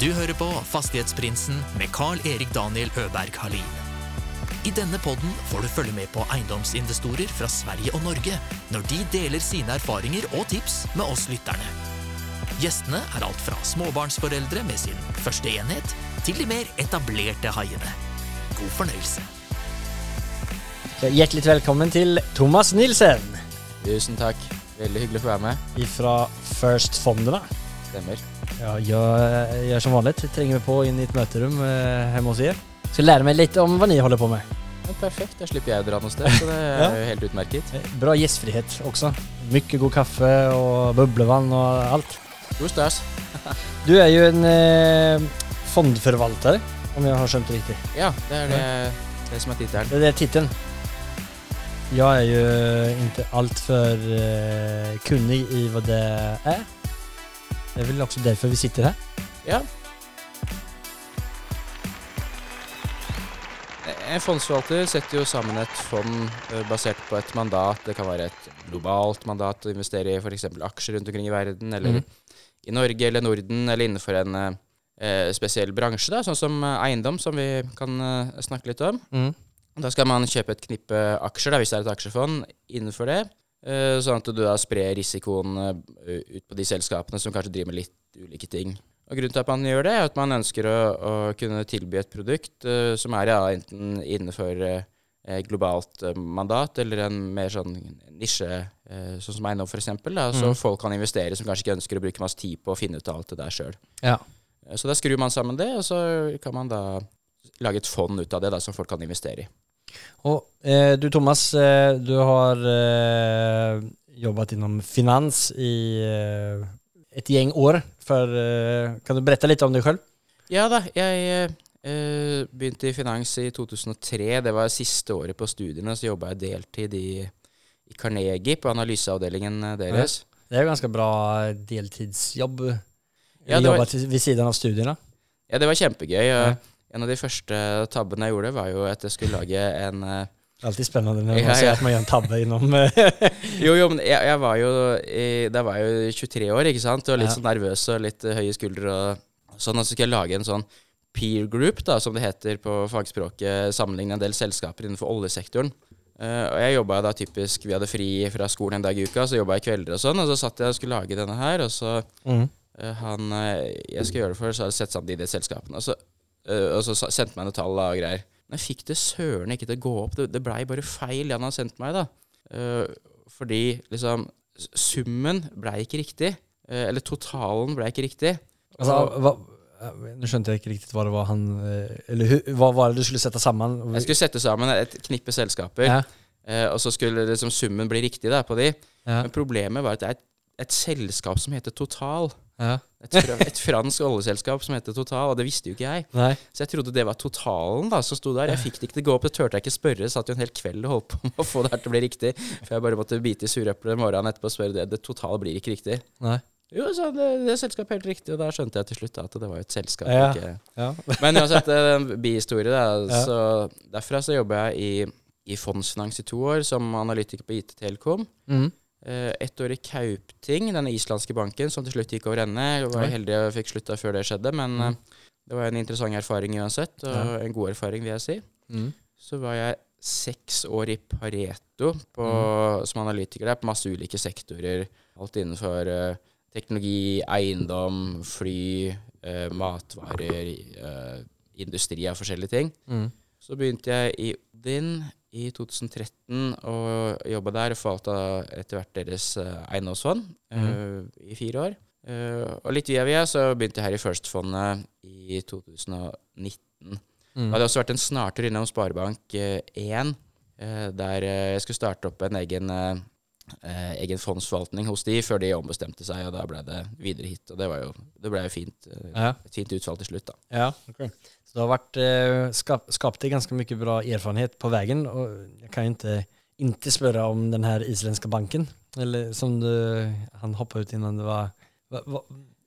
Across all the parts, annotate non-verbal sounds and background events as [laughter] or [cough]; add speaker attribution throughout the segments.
Speaker 1: Du hører på Fastighetsprinsen med Carl-Erik Daniel Øberg Halin. I denne podden får du følge med på eiendomsinvestorer fra Sverige og Norge når de deler sine erfaringer og tips med oss lytterne. Gjestene er alt fra småbarnsforeldre med sin første enhet, til de mer etablerte haiene. God fornøyelse.
Speaker 2: Hjertelig velkommen til Thomas Nilsen
Speaker 3: Tusen takk. Veldig hyggelig å få være med.
Speaker 2: fra First Fondene.
Speaker 3: Stemmer.
Speaker 2: Ja, jeg gjør som vanlig. Trenger vi på inn i et møterom eh, hjemme hos dere. Skal lære meg litt om hva dere holder på med.
Speaker 3: Ja, perfekt. Da slipper jeg å dra noe sted, så det er [laughs]
Speaker 2: Ja.
Speaker 3: jo helt utmerket.
Speaker 2: Eh, Bra gjestfrihet også. Mye god kaffe og boblevann og alt.
Speaker 3: Stor stas. [laughs]
Speaker 2: Du er jo en eh, fondforvalter, om jeg har skjønt det riktig.
Speaker 3: Ja, det er det, det som er tittelen.
Speaker 2: Det er tittelen. Jeg er jo ikke altfor eh, kunnig i hva det er. Det er vel også derfor vi sitter her.
Speaker 3: Ja. En fondsforvalter setter jo sammen et fond eh, basert på et mandat. Det kan være et globalt mandat å investere i f.eks. aksjer rundt omkring i verden, eller
Speaker 2: mm.
Speaker 3: i Norge eller Norden, eller innenfor en eh, spesiell bransje, da, sånn som eh, eiendom, som vi kan eh, snakke litt om.
Speaker 2: Mm.
Speaker 3: Da skal man kjøpe et knippe aksjer, da, hvis det er et aksjefond, innenfor det. Eh, Sånn at du da sprer risikoen eh, ut på de selskapene som kanskje driver med litt ulike ting. Og Grunnen til at man gjør det, er at man ønsker å, å kunne tilby et produkt uh, som er ja, enten innenfor eh, globalt uh, mandat, eller en mer sånn nisje, sånn som eiendom f.eks., så
Speaker 2: Mm.
Speaker 3: folk kan investere som kanskje ikke ønsker å bruke masse tid på å finne ut av alt det der sjøl.
Speaker 2: Ja.
Speaker 3: Så da skrur man sammen det, og så kan man da lage et fond ut av det da, som folk kan investere i.
Speaker 2: Og eh, du Thomas, eh, du har eh, jobbet innom finans i eh, et gjeng år. For, eh, kan du berette litt om deg selv?
Speaker 3: Ja da, jeg eh, begynte i finans i 2003. Det var siste året på studiene. Så jobba jeg deltid i, i Carnegie, på analyseavdelingen deres. deres.
Speaker 2: Det er jo ganske bra deltidsjobb.
Speaker 3: Ja,
Speaker 2: Ja, Jobba ved siden av studiene.
Speaker 3: Ja, det var kjempegøy.
Speaker 2: Ja.
Speaker 3: En av de første tabbene jeg gjorde, var jo at jeg skulle lage en eh,
Speaker 2: Alltid spennende når man
Speaker 3: Ja,
Speaker 2: ser at man gjør en tabbe innom eh, [laughs]
Speaker 3: Jo, jo, men jeg, jeg var jo i, Da var jeg jo 23 år, ikke sant, og litt
Speaker 2: Ja.
Speaker 3: sånn nervøs og litt eh, høye skuldre og sånn. Og så skulle jeg lage en sånn peer group, da, som det heter på fagspråket, sammenligne en del selskaper innenfor oljesektoren. Uh, og jeg jobba da typisk Vi hadde fri fra skolen en dag i uka, så jobba jeg kvelder og sånn. Og så satt jeg og skulle lage denne her, og så
Speaker 2: mm.
Speaker 3: uh, han uh, jeg skal gjøre det for, så hadde jeg sett sammen de, selskapene. Og så, og så sendte meg noen tall og greier. Men jeg fikk det søren ikke til å gå opp. Det, det blei bare feil, det han hadde sendt meg, da. Eh, fordi liksom Summen blei ikke riktig. Eh, eller totalen blei ikke riktig.
Speaker 2: Altså, hva, eh, Nå skjønte jeg ikke riktig hva det var han eh, Eller hva var det du skulle sette sammen?
Speaker 3: jeg skulle sette sammen et knippe selskaper,
Speaker 2: ja,
Speaker 3: eh, og så skulle liksom summen bli riktig da, på de.
Speaker 2: ja,
Speaker 3: Men problemet var at det er et, et selskap som heter Total.
Speaker 2: Ja.
Speaker 3: Et, fra, et fransk oljeselskap som heter Total, og det visste jo ikke jeg.
Speaker 2: Nei.
Speaker 3: Så jeg trodde det var totalen da som sto der. Jeg fikk det ikke til å gå opp, det turte jeg ikke spørre. Satt jo en hel kveld og holdt på med å få det her til å bli riktig. For jeg bare måtte bite i sureplet morgenen etterpå og spørre det, det totale blir ikke riktig.
Speaker 2: Nei.
Speaker 3: Jo, så det, det er selskapet helt riktig, og da skjønte jeg til slutt da, at det var jo et selskap.
Speaker 2: Ja.
Speaker 3: Ikke.
Speaker 2: Ja. [laughs]
Speaker 3: Men uansett, er en bihistorie. Da. Så derfra så jobber jeg i, i fondsfinans i to år som analytiker på IT Telekom.
Speaker 2: Mm.
Speaker 3: Eh, ett år i Kaupting, denne islandske banken, som til slutt gikk over ende. Jeg var heldig og fikk slutta før det skjedde, men
Speaker 2: Mm.
Speaker 3: eh, det var en interessant erfaring uansett, og
Speaker 2: Ja.
Speaker 3: en god erfaring, vil jeg si.
Speaker 2: Mm.
Speaker 3: Så var jeg seks år i Pareto på,
Speaker 2: Mm.
Speaker 3: som analytiker der, på masse ulike sektorer. Alt innenfor uh, teknologi, eiendom, fly, uh, matvarer, uh, industri av forskjellige ting.
Speaker 2: Mm.
Speaker 3: Så begynte jeg i Odin i 2013 og jobba der og forvalta etter hvert deres eh, eiendomsfond eh, i fire år. Eh, og litt via via så begynte jeg her i First-fondet i 2019.
Speaker 2: Mm.
Speaker 3: Det hadde også vært en snartur innom Sparebank1, eh, der jeg skulle starte opp en egen, egen fondsforvaltning hos de, før de ombestemte seg, og da ble det videre hit. Og det, var jo, det ble jo fint,
Speaker 2: Ja.
Speaker 3: et fint utfall til slutt, da.
Speaker 2: Ja, ok. Så det har vært, eh, skap, skapt ganske mye bra erfarenhet på veien, og jeg kan jo ikke, ikke spørre om den her islandske banken, eller som du, han hoppa ut innan det var, hva, hva,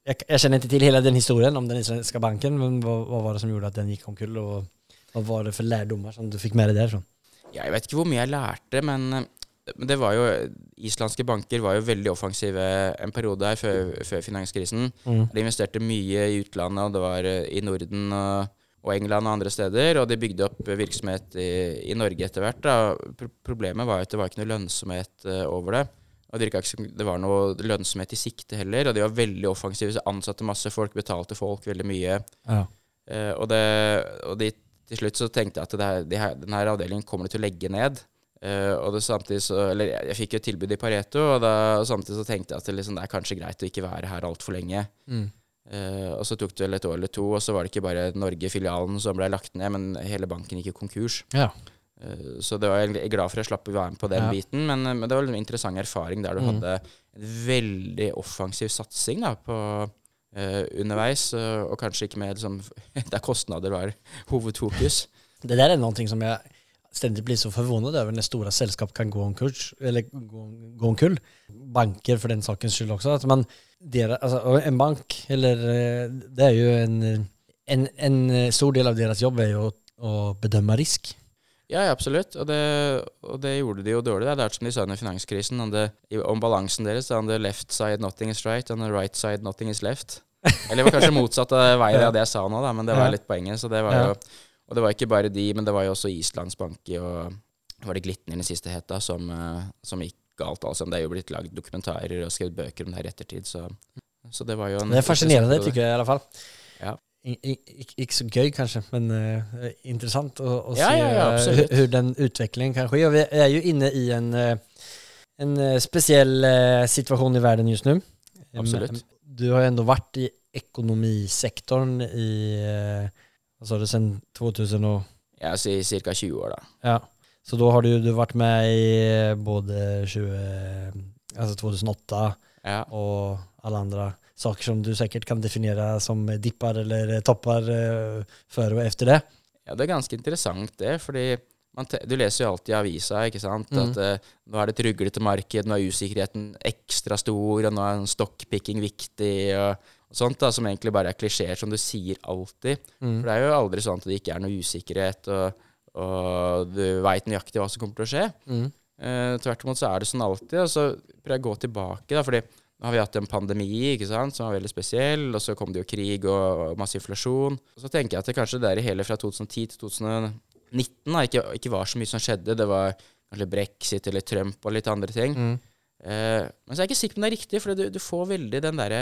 Speaker 2: jeg, jeg kjenner ikke til hele den historien om den islandske banken, men hva, hva var det som gjorde at den gikk omkull, og hva var det for lærdommer som du fikk med deg derfra?
Speaker 3: Ja, jeg vet ikke hvor mye jeg lærte, men Men det var jo Islandske banker var jo veldig offensive en periode her før, før finanskrisen.
Speaker 2: Mm.
Speaker 3: De investerte mye i utlandet, og det var eh, i Norden og, og England og andre steder. Og de bygde opp virksomhet i, i Norge etter hvert. Pro problemet var jo at det var ikke noe lønnsomhet uh, over det. Og det virka ikke som det var noe lønnsomhet i sikte heller. Og de var veldig offensive, så ansatte masse folk, betalte folk veldig mye.
Speaker 2: Ja.
Speaker 3: Uh, og, det, og de, til slutt så tenkte jeg at det her, de her, denne avdelingen kommer de til å legge ned. Uh, og det samtidig så, eller jeg, jeg fikk jo et tilbud i Pareto, og, da, og samtidig så tenkte jeg at det, liksom, det er kanskje greit å ikke være her altfor lenge.
Speaker 2: Mm.
Speaker 3: Uh, og så tok det vel et år eller to, og så var det ikke bare Norge-filialen som ble lagt ned, men hele banken gikk i konkurs.
Speaker 2: Ja.
Speaker 3: Uh, så det var jeg glad for jeg slapp å være med på den
Speaker 2: Ja.
Speaker 3: biten, men, men det var en interessant erfaring der du
Speaker 2: Mm.
Speaker 3: hadde en veldig offensiv satsing da, på uh, underveis, og kanskje ikke med liksom, [laughs] der kostnader var hovedfokus.
Speaker 2: Det der er noen ting som jag ständigt blir så förvånad över när stora sällskap kan gå omkull, eller gå, gå omkull. Banker för den sakens skull också. Att man, deras, alltså, en bank, eller eh, det är ju en, en, en stor del av deras jobb är ju att, att bedöma risk.
Speaker 3: Ja, absolutt. Og det, og det gjorde de jo dårlig. Det er som de sa under finanskrisen om, det, om balansen deres. On the left side nothing is right, on the right side nothing is left. Eller det var kanskje motsatt av vei av det jeg sa nå, da, men det var litt poenget. Så det var
Speaker 2: Ja.
Speaker 3: jo, og det var ikke bare de, men det var jo også Islands Banki og var det Glitner den siste het, da, som, eh, som gikk galt. Altså. Det er jo blitt lagd dokumentarer og skrevet bøker om det her i ettertid, så, så det var jo en
Speaker 2: Det er fascinerende,
Speaker 3: tykker
Speaker 2: tycker jag i alle fall.
Speaker 3: Ja.
Speaker 2: Ik- ikke så gøy kanskje, men uh, interessant å, å
Speaker 3: Ja,
Speaker 2: se
Speaker 3: ja, ja, hvordan
Speaker 2: hur, hur den utviklingen kan skje. Og vi er jo inne i en, eh, en eh, spesiell uh, situasjon i verden just nu.
Speaker 3: Absolutt.
Speaker 2: Du har jo enda vært i ekonomisektoren i, eh, hva sa du, siden 2000 og
Speaker 3: Ja, si ca. 20 år, da.
Speaker 2: Ja, så da har du, du vært med i både 20, altså 2008
Speaker 3: Ja.
Speaker 2: og alle andre saker som du sikkert kan definere som dipper eller topper eh, før og efter det.
Speaker 3: Ja, det er ganske interessant det, fordi du leser jo alltid i avisa, ikke sant,
Speaker 2: Mm.
Speaker 3: at eh, nå er det et ruglete marked, nå er usikkerheten ekstra stor, og nå er stockpicking viktig, og sånt da, som egentlig bare er klisjeer som du sier alltid.
Speaker 2: Mm.
Speaker 3: For det er jo aldri sånn at det ikke er noe usikkerhet, og, og du vet nøyaktig hva som kommer til å skje.
Speaker 2: Mm.
Speaker 3: Eh, tvert imot så er det sånn alltid, og så prøver jeg å gå tilbake, da, fordi nå har vi hatt en pandemi ikke sant, som var veldig spesiell, og så kom det jo krig og, og masse inflasjon. Og så tenker jeg at det kanskje der i hele fra 2010 til 2019 da, ikke, ikke var så mye som skjedde. Det var kanskje brexit eller Trump og litt andre ting.
Speaker 2: Mm.
Speaker 3: Eh, men så er jeg ikke sikker på om det er riktig, for du, du får veldig den derre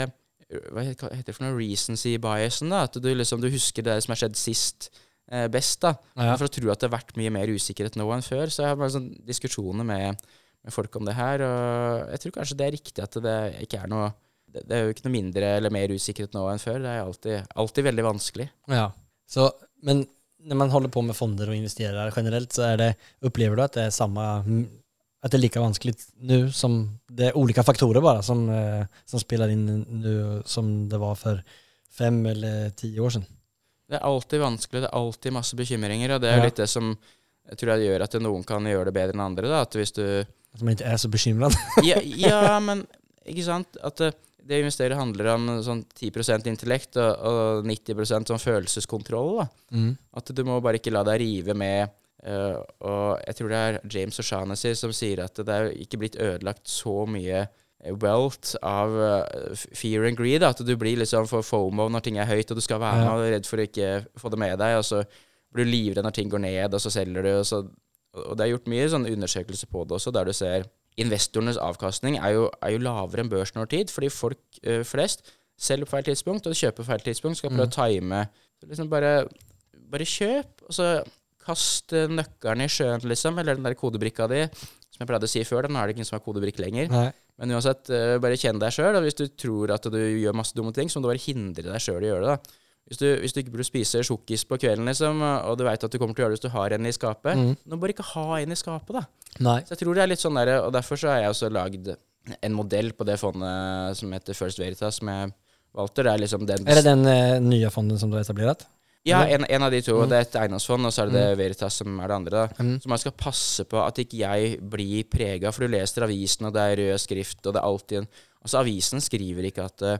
Speaker 3: Hva heter det for noe? Recency-biasen. da, At du liksom du husker det som har skjedd sist eh, best. da.
Speaker 2: Ja.
Speaker 3: For å tro at det har vært mye mer usikkerhet nå enn før. Så jeg har bare sånn diskusjoner med, med folk om det her. Og jeg tror kanskje det er riktig at det ikke er noe Det, det er jo ikke noe mindre eller mer usikkerhet nå enn før. Det er alltid, alltid veldig vanskelig.
Speaker 2: Ja. Så, men når man holder på med fonder og investerer generelt, så er det, opplever du at det er samme at det er like vanskelig nå som Det er ulike faktorer bare som, eh, som spiller inn nå som det var for fem eller ti år siden?
Speaker 3: Det er alltid vanskelig, det er alltid masse bekymringer, og det er
Speaker 2: Ja.
Speaker 3: litt det som jeg tror jeg gjør at noen kan gjøre det bedre enn andre. da, At hvis du
Speaker 2: At man ikke er så bekymret? [laughs]
Speaker 3: Ja, ja men ikke sant? At eh, det å investere handler om sånn 10% intellekt og, og 90 sånn følelseskontroll. da.
Speaker 2: Mm.
Speaker 3: At du må bare ikke la deg rive med. Eh, og jeg tror det er James O'Shaughnessy som sier at det er ikke blitt ødelagt så mye eh, wealth av uh, fear and greed. At du blir liksom for fomo når ting er høyt, og du skal være med og er redd for å ikke få det med deg. Og så blir du livredd når ting går ned, og så selger du. Og, så, og det er gjort mye sånn undersøkelser på det også, der du ser investorenes avkastning er jo, er jo lavere enn børsen over tid, fordi folk uh, flest selger på feil tidspunkt, og kjøper på feil tidspunkt, skal prøve å time. Så liksom bare, bare kjøp, og så kast nøkkelen i sjøen, liksom, eller den der kodebrikka di, som jeg pleide å si før, da, nå er det ikke som har kodebrikk lenger.
Speaker 2: Nei.
Speaker 3: Men uansett, eh, bare kjenn deg sjøl, hvis du tror at du gjør masse dumme ting, så må du bare hindre deg sjøl i å gjøre det. da. Hvis du, hvis du ikke burde spise sjokkis på kvelden, liksom, og du veit at du kommer til å gjøre det hvis du har en i skapet,
Speaker 2: Mm.
Speaker 3: nå bare ikke ha en i skapet, da.
Speaker 2: Nei.
Speaker 3: Så jeg tror det er litt sånn der, og derfor så har jeg også lagd en modell på det fondet som heter First Veritas, som jeg valgte. Det er liksom den
Speaker 2: Er det den eh, nye fonden som du har etablert?
Speaker 3: Ja, en, en av de to.
Speaker 2: Mm.
Speaker 3: Det er et eiendomsfond, og så er det det Veritas som er det andre. da.
Speaker 2: Mm.
Speaker 3: Så man skal passe på at ikke jeg blir prega, for du leser avisen, og det er rød skrift, og det er alltid en Altså, avisen skriver ikke at uh,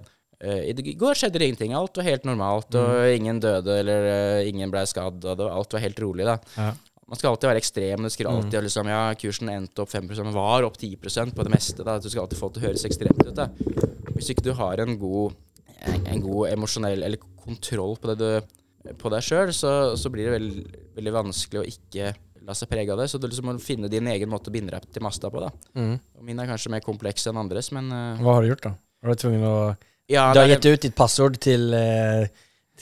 Speaker 3: I går skjedde det ingenting. Alt var helt normalt, og ingen døde, eller uh, ingen ble skadd, og det, alt var helt rolig, da.
Speaker 2: Ja.
Speaker 3: Man skal alltid være ekstrem. Du skriver alltid mm. liksom, ja, Kursen endte opp 5 men var opp 10% på det meste. da, Du skal alltid få det til å høres ekstremt ut. da. Hvis ikke du har en god, en god emosjonell eller kontroll på, det du, på deg sjøl, så, så, blir det veldig, veldig, vanskelig å ikke la seg prege av det. Så du liksom må finne din egen måte å binde deg til masta på. da. Mm. Min er kanskje mer kompleks enn andres, men uh,
Speaker 2: Hva har du gjort, da? Har du tvungen å ja, Du har gitt ut ditt passord til uh,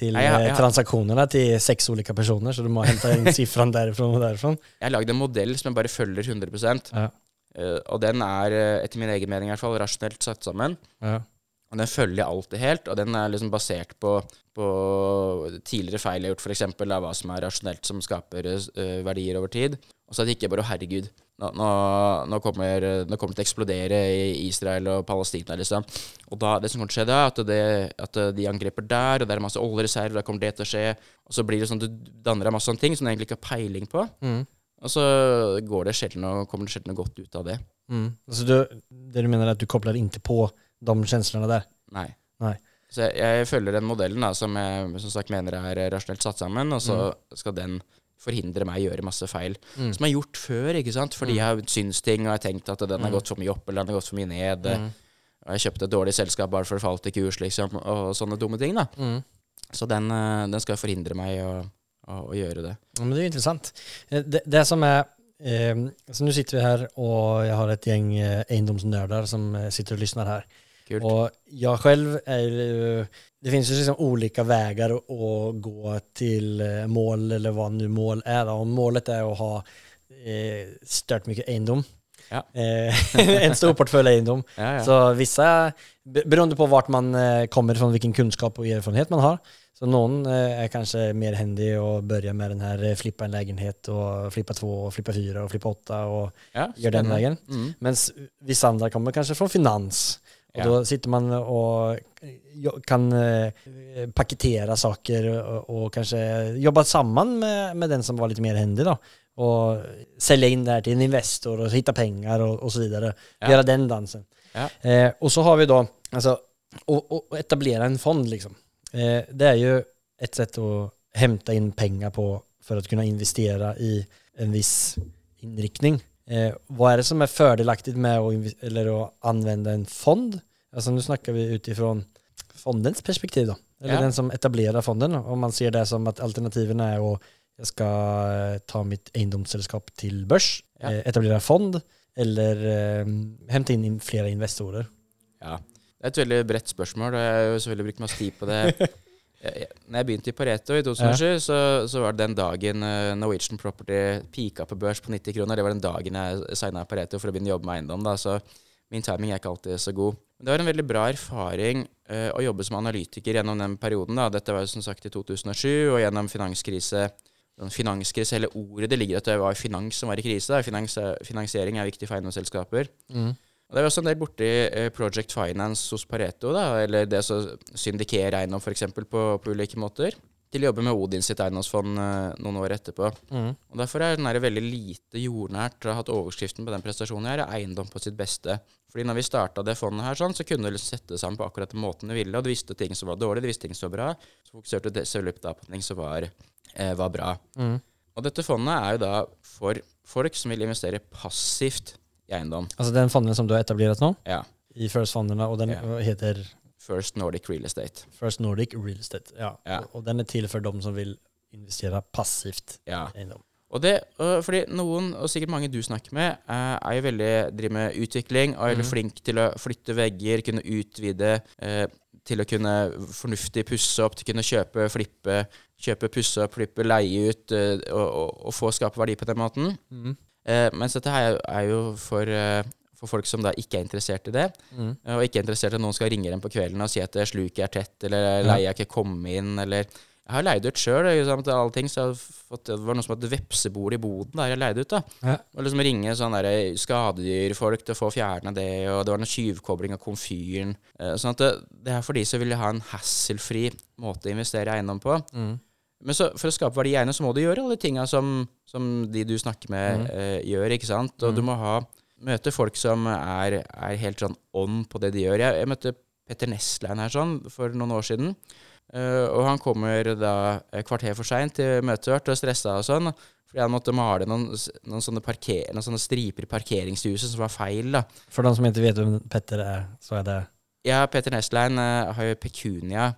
Speaker 2: til ja, ja, ja. transaksjonene til seks ulike personer, så du må hente inn [laughs] sifrene derifra og derfra.
Speaker 3: Jeg har lagd en modell som jeg bare følger 100 ja. uh, Og den er, etter min egen mening i hvert fall, rasjonelt satt sammen. Og den følger alltid helt, og den er liksom basert på, på tidligere feil jeg har gjort, f.eks. hva som er rasjonelt som skaper uh, verdier over tid. Og så at det ikke bare herregud, nå, nå, nå, kommer, nå kommer det til å eksplodere i Israel og Palestina, liksom. Og da, det som kommer til å skje da, at, det, at de angriper der, og det er masse oljereserver, da kommer det til å skje. Og så blir det sånn du danner deg masse sånne ting som du egentlig ikke har peiling på. Mm. Og så går det sjelden kommer det sjelden noe godt ut av det.
Speaker 2: Mm. Altså du, det du mener er at du kobler ikke på känslorna der?
Speaker 3: Nei. Nei. Så jeg, jeg, følger den modellen da, som jeg som sagt mener er rasjonelt satt sammen, og så mm. skal den forhindre meg å gjøre masse feil. Mm. Som har gjort før, ikke sant? fordi mm. jeg har syns ting og jeg har tenkt at den har mm. gått for mye opp eller den har gått for mye ned. Mm. Og jeg kjøpte et dårlig selskap bare for å falle til kurs, liksom, og sånne dumme ting. da. Mm. Så den, eh, den, skal forhindre meg å, å, å gjøre det.
Speaker 2: Ja, men det er interessant. Eh, det, det som er eh, så Nå sitter vi her, og jeg har et gjeng eh, eiendomsnerder som sitter og lysner her. Kult. Och jag själv är ju, det finns ju liksom olika vägar att gå till eh, mål eller vad nu mål är. Om målet är att ha eh, stört mycket eiendom, ja. eh, [laughs] en stor portfölj eiendom. Ja, ja. Så vissa, beroende på vart man eh, kommer från, vilken kunskap och erfarenhet man har, så noen er kanskje mer handy og börjar med den her flippa en leilighet og flippa to og flippa fire og flippa åtte og ja, gör den veien. Mm. Men vissa andre kommer kanskje fra finans och ja. då sitter man och kan eh, paketera saker och, och kanske jobba samman med, med den som var lite mer händig då. Och sälja in det här till en investor och hitta pengar och, och så vidare. Ja. Göra den dansen. Ja. Eh, och så har vi då, alltså, och, och etablera en fond liksom. Eh, det är ju ett sätt att hämta in pengar på för att kunna investera i en viss inriktning. Eh, hva är det som är fördelaktigt med att, eller att använda en fond? Alltså nu snackar vi utifrån fondens perspektiv då. Eller ja. den som etablerar fonden. Om man ser det som att alternativen är att jag ska eh, ta mitt eiendomsselskap till börs, ja. Eh, etablera fond eller eh, hente inn flere investorer.
Speaker 3: Ja, det er et veldig bredt spørsmål, og jeg har jo selvfølgelig brukt masse tid på det. [laughs] Når jeg begynte i Pareto i 2007, ja. så, så, var det den dagen uh, Norwegian Property pika på børs på 90 kroner. Det var den dagen jeg signa Pareto for å begynne å jobbe med eiendom. Da. Så min timing er ikke alltid så god. Det var en veldig bra erfaring uh, å jobbe som analytiker gjennom den perioden. Da. Dette var som sagt i 2007, og gjennom finanskrise. Finanskrise, hele ordet det ligger at det var finans som var i krise. Finans, finansiering er viktig for eiendomsselskaper. Mm. Og Det er også en del borti eh, Project Finance hos Pareto, da, eller det å syndikere eiendom f.eks. På, på ulike måter, til å jobbe med Odin sitt eiendomsfond eh, noen år etterpå. Mm. Og Derfor er den veldig lite jordnært. Jeg har hatt overskriften på den prestasjonen her, er eiendom på sitt beste. Fordi når vi starta det fondet her, sånn, så kunne du liksom sette det sammen på akkurat den måten du ville, og du visste ting som var dårlig, du visste ting som var bra. Så fokuserte du selvfølgelig på ting som var, eh, var bra. Mm. Og dette fondet er jo da for folk som vil investere passivt i eiendom.
Speaker 2: Altså den fonden som du har etablert nå?
Speaker 3: Ja.
Speaker 2: I First-fondene, og den ja. heter
Speaker 3: First Nordic Real Estate.
Speaker 2: First Nordic Real Estate, ja. ja. Og, den er til for dem som vil investere passivt
Speaker 3: ja. i eiendom. Og det, fordi Noen, og sikkert mange du snakker med, er jo veldig driver med utvikling og er veldig mm. flink til å flytte vegger, kunne utvide, eh, til å kunne fornuftig pusse opp, til å kunne kjøpe, flippe, kjøpe, pusse opp, flippe, leie ut eh, og, og, og, få skape verdi på den måten. Mm. Eh, mens dette her er jo for, eh, for, folk som da ikke er interessert i det, mm. Eh, og ikke er interessert i at noen skal ringe dem på kvelden og si at sluket er tett, eller leia ikke komme inn, eller jeg har leid ut sjøl. Det var noe som het vepsebol i boden der jeg leide ut. da. Ja. Og liksom ringe sånne der skadedyrfolk til å få fjerna det, og det var noe tyvkobling av komfyren. Sånn at det, det er for de som vil ha en hasselfri måte å investere i eiendom på. Mm. Men så, for å skape verdi i så må du gjøre alle tinga som, som, de du snakker med, mm. eh, gjør. ikke sant? Og mm. du må ha, møte folk som er, er, helt sånn on på det de gjør. Jeg, jeg møtte Petter Nestlein her sånn for noen år siden. Uh, og han kommer da et kvarter for seint til møtet vårt og stressa og sånn. Fordi han måtte male noen, noen, sånne, parker, noen sånne striper i parkeringshuset som var feil. da.
Speaker 2: For de som ikke vet hvem Petter er, så er det
Speaker 3: Ja, Petter Nestlein eh, har jo Pecunia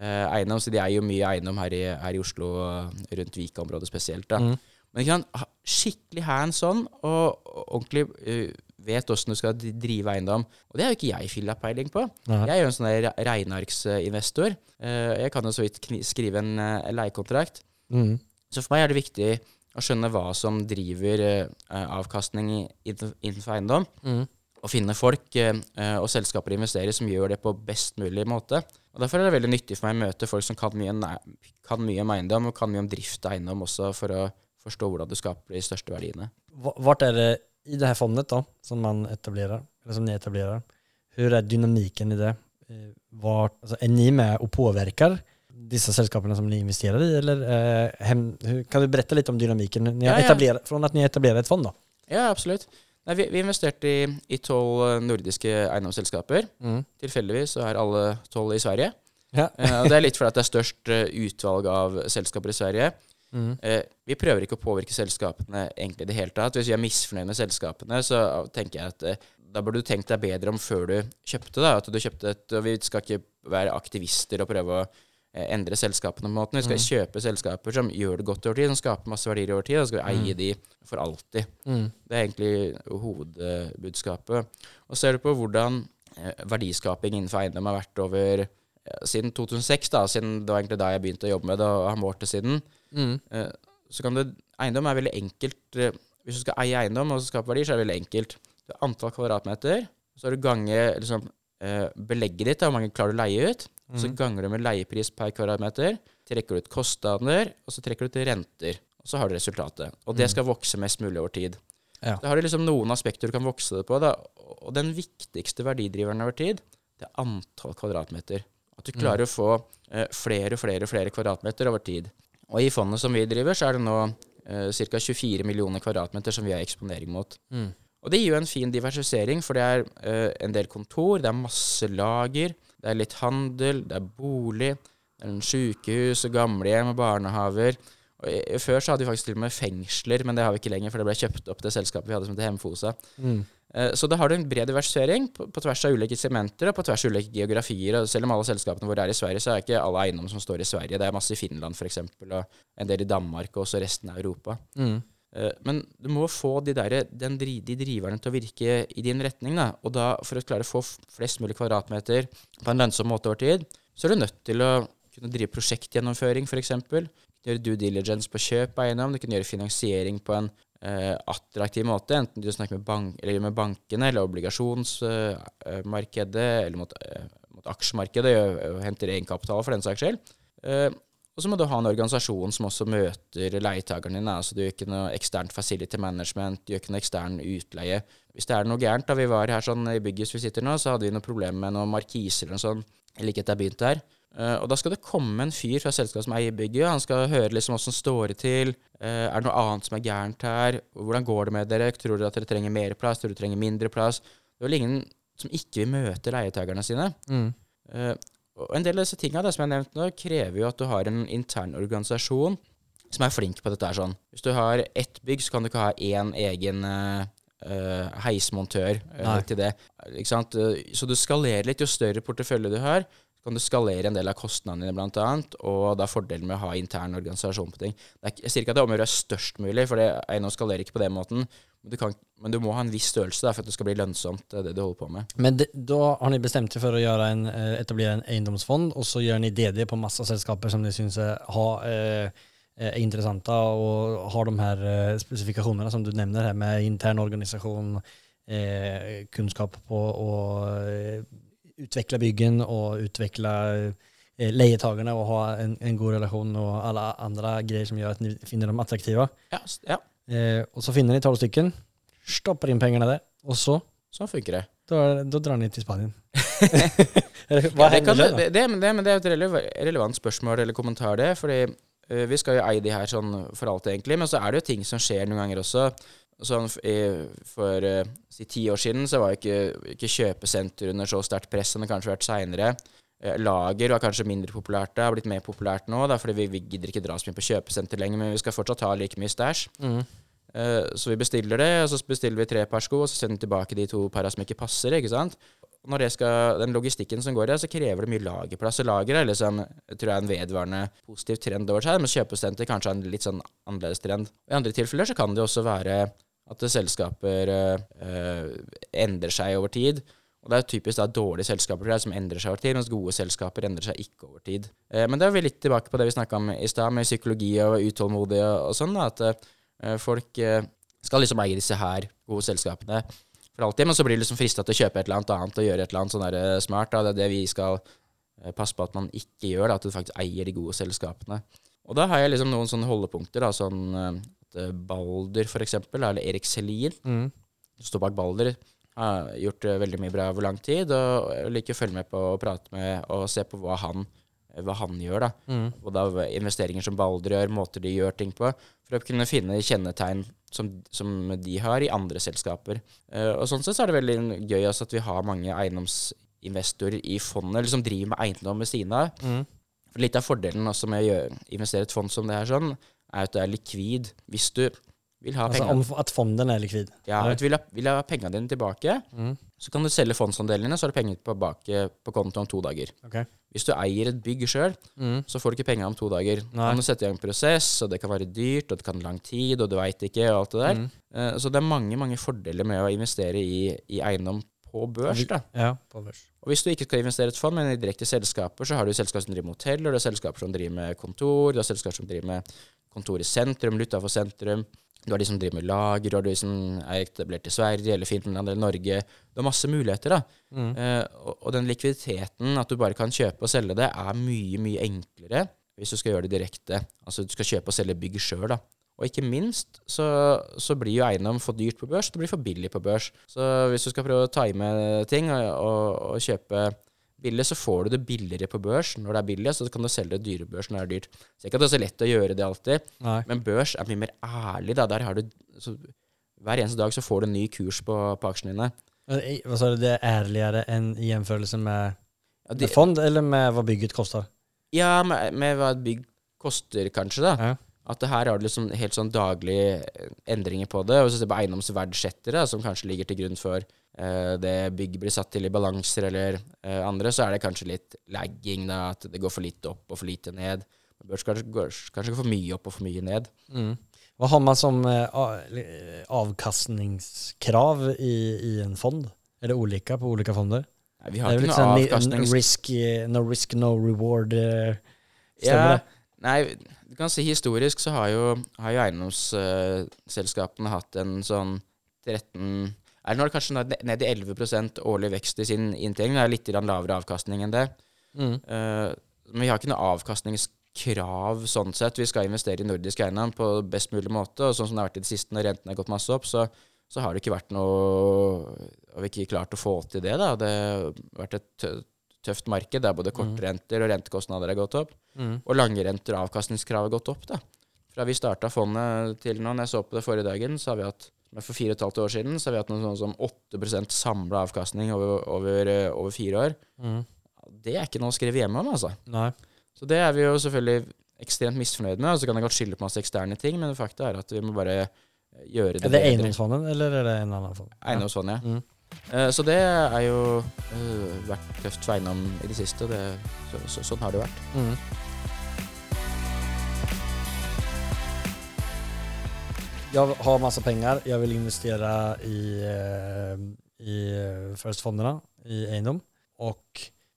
Speaker 3: eh, eiendom, så de eier jo mye eiendom her i, her i Oslo og rundt Vika-området spesielt. da.
Speaker 2: Mm.
Speaker 3: Men ikke skikkelig hands on og og ordentlig uh, vet åssen du skal drive eiendom. Og det har jo ikke jeg filla peiling på.
Speaker 2: Nei.
Speaker 3: Jeg er jo en sånn regnearksinvestor. Uh, jeg kan jo så vidt skrive en uh, leiekontrakt.
Speaker 2: Mm.
Speaker 3: Så for meg er det viktig å skjønne hva som driver eh, avkastning innenfor eiendom.
Speaker 2: Mm.
Speaker 3: Og finne folk eh, og selskaper å investere i som gjør det på best mulig måte. Og Derfor er det veldig nyttig for meg å møte folk som kan mye, kan mye om eiendom, og kan mye om drift av eiendom også, for å forstå hvordan du skaper de største verdiene.
Speaker 2: Hva Vart är det i det her fondet da, som man etablerer, eller som ni etablerer, hvordan er dynamiken i det? Eh, Vart, alltså, är ni med og påvirker? disse selskapene som ni investerer i? Eller, eh, hem, kan du berette litt om ni har
Speaker 3: Ja, ja.
Speaker 2: Fra at ni etablerer et fond? da?
Speaker 3: Ja, absolutt. Nei, vi, vi investerte i tolv nordiske eiendomsselskaper.
Speaker 2: Mm.
Speaker 3: Tilfeldigvis så er alle tolv i Sverige.
Speaker 2: Ja.
Speaker 3: Eh, det er litt fordi det er størst eh, utvalg av selskaper i Sverige.
Speaker 2: Mm.
Speaker 3: Eh, vi prøver ikke å påvirke selskapene egentlig i det hele tatt. Hvis vi er misfornøyd med selskapene, så tenker jeg at eh, da burde du tenkt deg bedre om før du kjøpte. da, at du kjøpte et, og Vi skal ikke være aktivister og prøve å eh, endre selskapene. på en måte. Vi skal kjøpe selskaper som gjør det godt over tid, som skaper masse verdier over tid. Og så skal vi eie de for alltid.
Speaker 2: Mm.
Speaker 3: Det er egentlig hovedbudskapet. Og ser du på hvordan eh, verdiskaping innenfor eiendom har vært over siden 2006, da, siden det var egentlig da jeg begynte å jobbe med det, og har målt det siden,
Speaker 2: Mm.
Speaker 3: eh, så kan du Eiendom er veldig enkelt. eh, Hvis du skal eie eiendom og skape verdier, så er det veldig enkelt. Du har antall kvadratmeter, så har du gange liksom, eh, belegget ditt, hvor mange klarer du å leie ut. Så
Speaker 2: Mm.
Speaker 3: ganger du med leiepris per kvadratmeter, trekker du ut kostnader, og så trekker du ut renter. Og så har du resultatet. Og det skal vokse mest mulig over tid.
Speaker 2: Ja.
Speaker 3: Da har du liksom noen aspekter du kan vokse det på. Da. Og den viktigste verdidriveren over tid, det er antall kvadratmeter. At du klarer å få eh, flere og flere flere kvadratmeter over tid. Og i fondet som vi driver, så er det nå eh, ca. 24 millioner kvadratmeter som vi har eksponering mot.
Speaker 2: Mm.
Speaker 3: Og det gir jo en fin diversifisering, for det er uh, en del kontor, det er masse lager, det er litt handel, det er bolig, det er en sykehus og gamlehjem og barnehaver. Og i- Før så hadde vi faktisk til og med fengsler, men det har vi ikke lenger, for det ble kjøpt opp det selskapet vi hadde som heter Hemfosa.
Speaker 2: Mm.
Speaker 3: Uh, Så da har du en bred diversifisering på, på tvers av ulike segmenter og på tvers av ulike geografier. Og selv om alle selskapene våre er i Sverige, så er ikke alle eiendommer som står i Sverige. Det er masse i Finland f.eks., og en del i Danmark og også resten av Europa.
Speaker 2: Mm.
Speaker 3: Eh, Men du må få de, der, den, de driverne til å virke i din retning. Da. Og da, for å klare å få flest mulig kvadratmeter på en lønnsom måte over tid, så er du nødt til å kunne drive prosjektgjennomføring, f.eks. Gjøre due diligence på kjøp av eiendom. Du kan gjøre finansiering på en eh, attraktiv måte, enten du snakker med, bank, eller med bankene eller obligasjonsmarkedet eller mot, eh, mot aksjemarkedet og henter egenkapital for den saks skyld. Eh, og så må du ha en organisasjon som også møter leietakerne dine. Altså du gjør ikke noe eksternt facility management, du gjør ikke noe ekstern utleie. Hvis det er noe gærent, da vi var her sånn i bygget vi sitter nå, så hadde vi noe problem med noen markiser eller noe sånt like etter jeg begynte her. Uh, og da skal det komme en fyr fra selskapet som eier bygget. Han skal høre liksom åssen står det til. uh, er det noe annet som er gærent her? Hvordan går det med dere? Tror dere at dere trenger mer plass? Tror dere trenger mindre plass? Det er vel ingen som ikke vil møte leietakerne sine.
Speaker 2: Mm.
Speaker 3: Eh, og en del av disse tingene som jeg har nevnt nå, krever jo at du har en intern organisasjon som er flink på dette her sånn. Hvis du har ett bygg, så kan du ikke ha én egen eh, heismontør
Speaker 2: uh,
Speaker 3: til det. Ikke sant? Så du skalerer litt. Jo større portefølje du har, så kan du skalere en del av kostnadene dine, blant annet, og det er fordelen med å ha intern organisasjon på ting. Det er, jeg sier ikke at det er om å gjøre størst mulig, for det, eiendom skalerer ikke på den måten, men du, kan, men du må ha en viss størrelse da, for at det skal bli lønnsomt, det, det du holder på med.
Speaker 2: Men det, da har ni bestemt seg for å en, etablere en eiendomsfond og så gjør ni DD på masse selskaper som ni syns er, ha, eh, er interessante og har de her eh, spesifikasjonene som du nevner her med intern organisasjon, eh, kunnskap på å eh, utvikle byggen og utvikle eh, leietakerne og ha en, en god relasjon og alle andre greier som gjør at ni finner dem attraktive.
Speaker 3: Ja, ja
Speaker 2: Eh, og så finner de tolv stykken, stopper inn pengene der, og så
Speaker 3: sånn funker det.
Speaker 2: da, da drar ni til Spanien. [laughs] Hva
Speaker 3: Ja,
Speaker 2: hender
Speaker 3: det,
Speaker 2: da?
Speaker 3: det, men det, men det er et releva- relevant spørsmål eller kommentar, det. Fordi uh, vi skal jo eie de her sånn for alt, egentlig. Men så er det jo ting som skjer noen ganger også. Sånn, for uh, si ti år siden så var jo ikke, ikke kjøpesenter under så sterkt press som det kanskje har vært seinere. Eh, Lager var kanskje mindre populært. Det har blitt mer populært nå, da, fordi vi, vi gidder ikke dra så mye på kjøpesenter lenger, men vi skal fortsatt ha like mye stæsj.
Speaker 2: Mm.
Speaker 3: Uh, Så vi bestiller det, og så bestiller vi tre par sko, og så sender vi tilbake de to para som ikke passer. ikke sant? Og når det skal, Den logistikken som går i det, så krever det mye lagerplass. Og lager er liksom, jeg tror jeg er en vedvarende positiv trend over seg, mens kjøpesenter kanskje er en litt sånn annerledes trend. I andre tilfeller så kan det også være at selskaper uh, endrer seg over tid. Og det er typisk da dårlige selskaper som endrer seg over tid, mens gode selskaper endrer seg ikke over tid. Eh, men da er vi litt tilbake på det vi snakka om i stad, med psykologi og utålmodige og, og sånn. da, At eh, folk eh, skal liksom eie disse her gode selskapene for alltid, men så blir du liksom frista til å kjøpe et eller annet annet og gjøre et eller annet sånn der, smart. da, Det er det vi skal passe på at man ikke gjør, da, at du faktisk eier de gode selskapene. Og da har jeg liksom noen sånne holdepunkter, da, sånn at Balder for eksempel, eller Erik Selin,
Speaker 2: Mm.
Speaker 3: står bak Balder, har gjort eh, veldig mye bra over lang tid, og jeg liker å følge med på og prate med og se på hva han, hva han gjør. da.
Speaker 2: Mm.
Speaker 3: Og da investeringer som Balder gjør, måter de gjør ting på, for å kunne finne kjennetegn som, som de har i andre selskaper. Uh, og sånn sett så er det veldig gøy også at vi har mange eiendomsinvestorer i fondet, eller som driver med eiendom ved siden av.
Speaker 2: Mm.
Speaker 3: Litt av fordelen også med å investere i et fond som det her, sånn, er at det er likvid. Hvis du vil ha
Speaker 2: Altså om at fonden er likvid.
Speaker 3: ja, at du vil ha, vil ha pengene dine tilbake,
Speaker 2: Mm.
Speaker 3: så kan du selge fondsandelene, så har du penger tilbake på konto om to dager.
Speaker 2: Okay.
Speaker 3: Hvis du eier et bygg sjøl,
Speaker 2: Mm.
Speaker 3: så får du ikke penger om to dager.
Speaker 2: Nei.
Speaker 3: Kan du sette i gang en prosess, og det kan være dyrt, og det kan lang tid, og du veit ikke, og alt det der.
Speaker 2: Mm.
Speaker 3: Uh, Så det er mange mange fordeler med å investere i, i eiendom på børs. da.
Speaker 2: Ja, på børs.
Speaker 3: Og hvis du ikke skal investere i et fond, men i direkte selskaper, så har du selskaper som driver med hoteller, du har selskaper som driver med kontor, du har selskaper som driver med kontor i sentrum, eller utenfor sentrum. Du har de som driver med lager, du har de som er etablert i Sverige eller Finland eller Norge. Du har masse muligheter, da.
Speaker 2: Mm.
Speaker 3: Eh, og, og den likviditeten, at du bare kan kjøpe og selge det, er mye, mye enklere hvis du skal gjøre det direkte. Altså du skal kjøpe og selge bygg sjøl, da. Og ikke minst så, så blir jo eiendom for dyrt på børs, det blir for billig på børs. Så hvis du skal prøve å time ting og, og, og kjøpe billig, så får du det billigere på børs når det er billig, så kan du selge det dyre børs når det er dyrt. Så ikke at det er så lett å gjøre det alltid,
Speaker 2: Nei.
Speaker 3: men børs er mye mer ærlig, da. Der har du så, Hver eneste dag så får du en ny kurs på, på aksjene dine.
Speaker 2: Hva sa du, det er ærligere enn i jämförelse med,
Speaker 3: Ja,
Speaker 2: med fond eller med hva bygget koster?
Speaker 3: Ja, med, med hva et bygg koster, kanskje, da.
Speaker 2: Ja.
Speaker 3: At det her har du liksom helt sånn daglige endringer på det. Og så ser du på eiendomsverdsettere, som kanskje ligger til grunn for eh, det bygget blir satt til i balanser eller eh, andre, så er det kanskje litt lagging, da. At det går for litt opp og for lite ned. Det bør kanskje gå for mye opp og for mye ned.
Speaker 2: Mm. Hva har man som eh, eh, avkastningskrav i, i en fond? Er det olika på olika fonder?
Speaker 3: Nei, vi har ikke noe
Speaker 2: sån
Speaker 3: avkastnings...
Speaker 2: risk, eh, no risk, no reward. eh,
Speaker 3: Ja,
Speaker 2: det?
Speaker 3: nei, du kan si historisk så har jo, har jo eiendomsselskapene hatt en sånn 13 er nå det kanskje ned ned i 11% årlig vekst i sin inntjening. Det er litt lavere avkastning enn det.
Speaker 2: Mm.
Speaker 3: Uh, men vi har ikke noe avkastningskrav sånn sett. Vi skal investere i nordisk eiendom på best mulig måte. Og sånn som det har vært i det siste når rentene har gått masse opp, så, så har det ikke vært noe Har vi ikke klart å få til det, da. Det har vært et tøft marked der både kortrenter og rentekostnader har gått opp.
Speaker 2: Mm.
Speaker 3: Og langrenter og avkastningskrav har gått opp, da. Fra vi starta fondet til nå, når jeg så på det forrige dagen, så har vi hatt men for fire og et halvt år siden så har vi hatt noe sånn som 8% samla avkastning over, over, eh, over fire år.
Speaker 2: Mm.
Speaker 3: Det er ikke noe å skrive hjemme om, altså.
Speaker 2: Nei.
Speaker 3: Så det er vi jo selvfølgelig ekstremt misfornøyd med. Og så kan det godt skylde på masse eksterne ting, men fakta er at vi må bare eh, gjøre det
Speaker 2: Er det eiendomsfondet, eller er det en annen fond?
Speaker 3: Eiendomsfondet, ja.
Speaker 2: Mm.
Speaker 3: Eh, Så det er jo uh, vært tøft for eiendom i det siste. og Det, så, så, sånn har det vært.
Speaker 2: Mm. Jag har massa pengar, jag vill investera i, eh, i eh, First-fonderna, i Eiendom och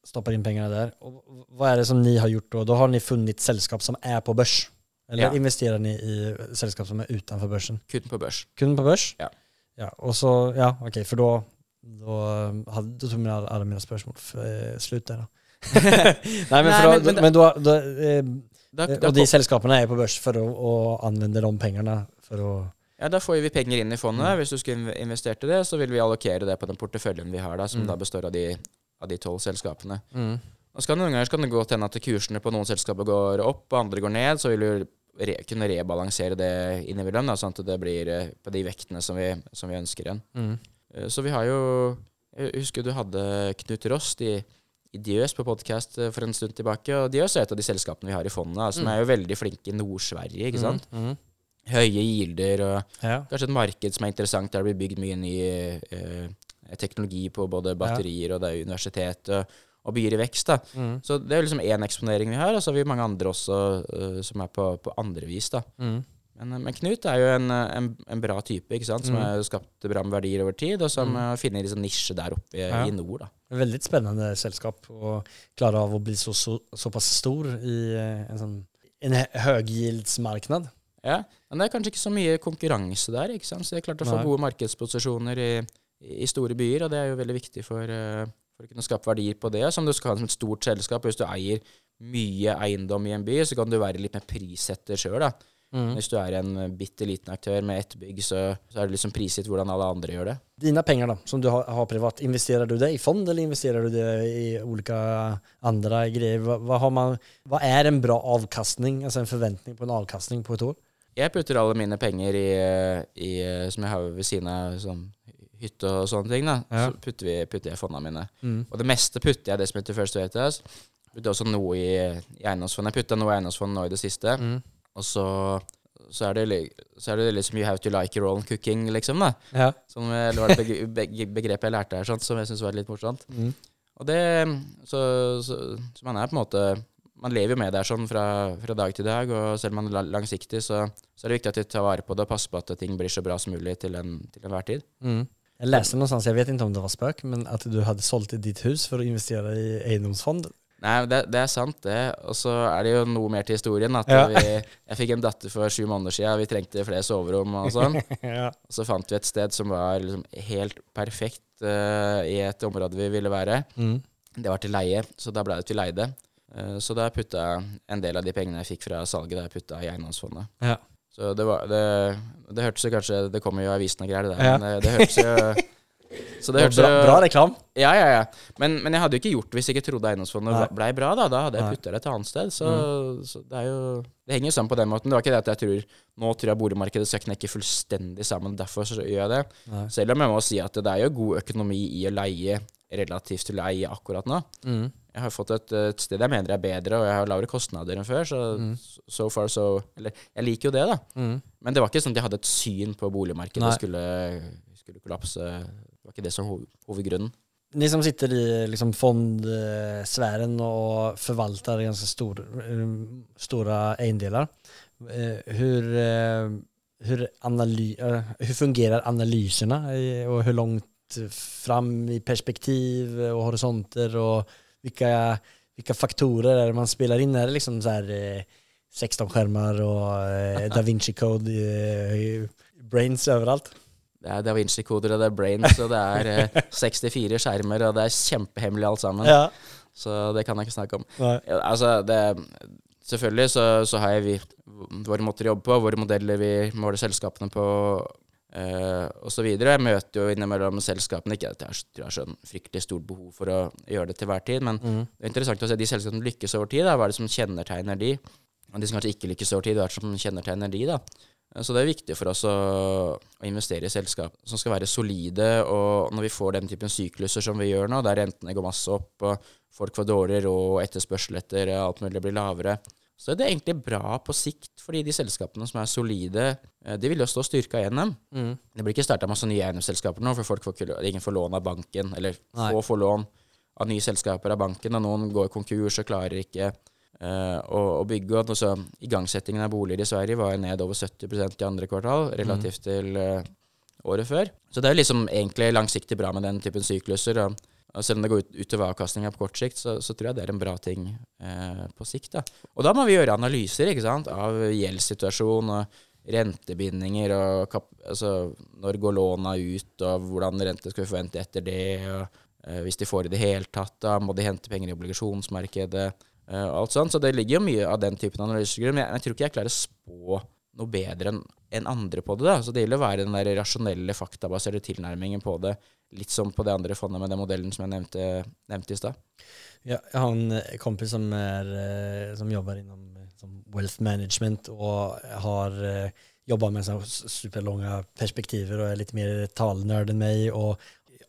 Speaker 2: stoppar in pengarna där. Och vad är det som ni har gjort då? Då har ni funnit sällskap som är på börs? Eller
Speaker 3: Ja.
Speaker 2: investerar ni i sällskap som är utanför börsen?
Speaker 3: Kun på børs.
Speaker 2: Kun på börs?
Speaker 3: Ja.
Speaker 2: Ja, och så, ja okej, för då, då, hade, då tog mina, alla mina spörsmål för, eh, slut där då. [laughs] Nej men, för då,
Speaker 3: men- men-
Speaker 2: men då, då
Speaker 3: Da,
Speaker 2: Eh,
Speaker 3: da,
Speaker 2: Og de selskapene er på børs for å, å anvende de pengene for å
Speaker 3: ja, da får vi penger inn i fondet.
Speaker 2: Mm.
Speaker 3: Hvis du skulle inv- investert i det, så vil vi allokere det på den porteføljen vi har, da, som
Speaker 2: Mm.
Speaker 3: da består av de av de tolv selskapene. Og så kan Noen ganger kan det godt hende at kursene på noen selskaper går opp, og andre går ned. Så vil du re kunne rebalansere det innimellom, sånn at det blir eh, på de vektene som vi, som vi ønsker igjen.
Speaker 2: Mm.
Speaker 3: Eh, Så vi har jo Jeg husker du hadde Knut Rost i, i Diøs på podkast for en stund tilbake. Og Diøs er et av de selskapene vi har i fondet, som
Speaker 2: Mm.
Speaker 3: er jo veldig flinke i Nord-Sverige. ikke sant?
Speaker 2: Mm, mm.
Speaker 3: Høye gilder og
Speaker 2: Ja.
Speaker 3: kanskje et marked som er interessant, der det blir bygd mye ny eh, teknologi på både batterier og det er universitet og, og byer i vekst. da.
Speaker 2: Mm.
Speaker 3: Så det er liksom én eksponering vi har, og så har vi mange andre også uh, som er på, på andre vis. da.
Speaker 2: Mm.
Speaker 3: Men, men Knut er jo en, en, en bra type, ikke sant? som
Speaker 2: Mm.
Speaker 3: har skapt bra med verdier over tid, og som
Speaker 2: Mm.
Speaker 3: finner liksom nisje der oppe i,
Speaker 2: Ja.
Speaker 3: i nord. da.
Speaker 2: Veldig spennende selskap å klare av å bli så, så, såpass stor i eh, en sånn en høggildsmarknad.
Speaker 3: Ja, Men det er kanskje ikke så mye konkurranse der, ikke sant? så det er klart å få
Speaker 2: Nei.
Speaker 3: gode markedsposisjoner i, i store byer, og det er jo veldig viktig for, eh, for å kunne skape verdier på det. Som du skal ha som et stort selskap. Hvis du eier mye eiendom i en by, så kan du være litt mer prissetter sjøl.
Speaker 2: Mm.
Speaker 3: Hvis du er en bitte liten aktør med ett bygg, så, så er det liksom prisgitt hvordan alle andre gjør det.
Speaker 2: Dine penger da, som du har, har privat, investerer du det i fond eller investerer du det i ulike andre greier? Hva, hva, har man, hva er en bra avkastning, altså en forventning på en avkastning på et år?
Speaker 3: Jeg putter alle mine penger i, i som jeg har ved siden av sånn hytte og sånne ting. da.
Speaker 2: Ja.
Speaker 3: Så putter, vi, putter jeg fondene mine.
Speaker 2: Mm.
Speaker 3: Og det meste putter jeg det som heter First Veritas. Putter også noe i, i eiendomsfond. Jeg putta noe i eiendomsfond nå i det siste.
Speaker 2: Mm.
Speaker 3: Og så, så, er det, så er det liksom You have to like your own cooking, liksom. da.
Speaker 2: Ja.
Speaker 3: Som det var det beg- [laughs] beg- begrepet jeg lærte her, sånn, som jeg syns var litt morsomt.
Speaker 2: Mm.
Speaker 3: Og det, så, så, så man er på en måte Man lever jo med der sånn fra, fra dag til dag, og selv om man er langsiktig, så, så er det viktig at vi tar vare på det og passer på at ting blir så bra som mulig til, en, til enhver tid.
Speaker 2: Mm. leste läste någonstans, jeg vet ikke om det var spøk, men at du hadde solgt ditt hus for å investere i eiendomsfond.
Speaker 3: Nei, det, det er sant, det. Og så er det jo noe mer til historien. At
Speaker 2: Ja.
Speaker 3: vi, jeg fikk en datter for sju måneder siden, vi trengte flere soverom og sånn. [laughs]
Speaker 2: ja.
Speaker 3: Og så fant vi et sted som var liksom helt perfekt uh, i et område vi ville være.
Speaker 2: Mm.
Speaker 3: Det var til leie, så da ble det til leide. Eh, Så da putta jeg en del av de pengene jeg fikk fra salget, der jeg putta i eiendomsfondet.
Speaker 2: Ja.
Speaker 3: Så det var Det, det hørtes jo kanskje Det kommer jo i avisen og greier, det der.
Speaker 2: Ja.
Speaker 3: Men det, det hørtes jo [laughs] Så det hørtes jo
Speaker 2: bra reklam.
Speaker 3: Ja, ja, ja. Men, men jeg hadde jo ikke gjort hvis jeg ikke trodde eiendomsfondet blei bra. Da Da hadde jeg putta det et annet sted. Så, så det er jo Det henger jo sammen på den måten. Det var ikke det at jeg tror Nå tror jeg boligmarkedet skal knekke fullstendig sammen, derfor så gjør jeg det.
Speaker 2: Nei.
Speaker 3: Selv om jeg må si at det er jo god økonomi i å leie relativt til å eie akkurat nå.
Speaker 2: Mm.
Speaker 3: Jeg har fått et, et sted jeg mener er bedre, og jeg har lavere kostnader enn før. Så
Speaker 2: Mm.
Speaker 3: so far so Eller jeg liker jo det, da.
Speaker 2: Mm.
Speaker 3: Men det var ikke sånn at jeg hadde et syn på boligmarkedet
Speaker 2: Nei.
Speaker 3: og skulle, skulle kollapse. Det var ikke det som var hovedgrunnen.
Speaker 2: Ni som sitter i liksom fondsfæren og forvalter ganske stor, store eiendeler, uh, Hur, eh, hur, analy, eh, hur fungerar analyserna i- och fram i perspektiv og horisonter och vilka, vilka faktorer man spelar in? Är det liksom så här eh, 16 skärmar och eh, [laughs] Da Vinci Code, eh, brains överallt?
Speaker 3: Det er Da Vinci-koder, og det er Brains, og det er eh, [laughs] 64 skjermer, og det er kjempehemmelig alt sammen.
Speaker 2: Ja.
Speaker 3: Så det kan jeg ikke snakke om. Ja, altså, det, selvfølgelig så, så har jeg vi våre måter å jobbe på, våre modeller vi måler selskapene på, uh, videre Jeg møter jo innimellom selskapene Ikke at jeg har- sånn fryktelig stort behov for å gjøre det til hver tid, men
Speaker 2: Mm.
Speaker 3: det er interessant å se de selskapene som lykkes over tid. Da. Hva er det som kjennetegner de? Og de som kanskje ikke lykkes over tid, hva er det som kjennetegner de? da? Eh, Så det er viktig for oss å, å investere i selskap som skal være solide. Og når vi får den typen sykluser som vi gjør nå, der rentene går masse opp, og folk får dårligere råd, og etterspørsel etter alt mulig blir lavere, så er det egentlig bra på sikt. Fordi de selskapene som er solide, eh, de vil jo stå styrka gjennom.
Speaker 2: Mm.
Speaker 3: Det blir ikke starta masse nye eiendomsselskaper nå, for folk får ingen får lån av banken, eller
Speaker 2: Nei.
Speaker 3: få får lån av nye selskaper av banken, og noen går konkurs og klarer ikke uh, å, å bygge. Og så igangsettingen av boliger i Sverige var jo ned over 70% i andre kvartal, relativt til uh, året før. Så det er liksom egentlig langsiktig bra med den typen sykluser. Og selv om det går ut, utover avkastninga på kort sikt, så, så tror jeg det er en bra ting eh, på sikt. Da. Og da må vi gjøre analyser ikke sant, av gjeldssituasjon og rentebindinger og altså, når går låna ut, og hvordan rente skal vi forvente etter det. og eh, Hvis de får i det hele tatt, da må de hente penger i obligasjonsmarkedet. eh, alt sånt. Så det ligger jo mye av den typen analysegrunn. Men jeg, jeg tror ikke jeg klarer å spå noe bedre enn andre på det. da. Så det gjelder å være den der rasjonelle, faktabaserte tilnærmingen på det. Litt som på det andre fondet med den modellen som jeg nevnte, nevnte i stad.
Speaker 2: Ja, jeg har en eh, kompis som, er, eh, som jobber inom eh, som wealth management og har jobba med superlange perspektiver og er litt mer talnörd enn meg. Og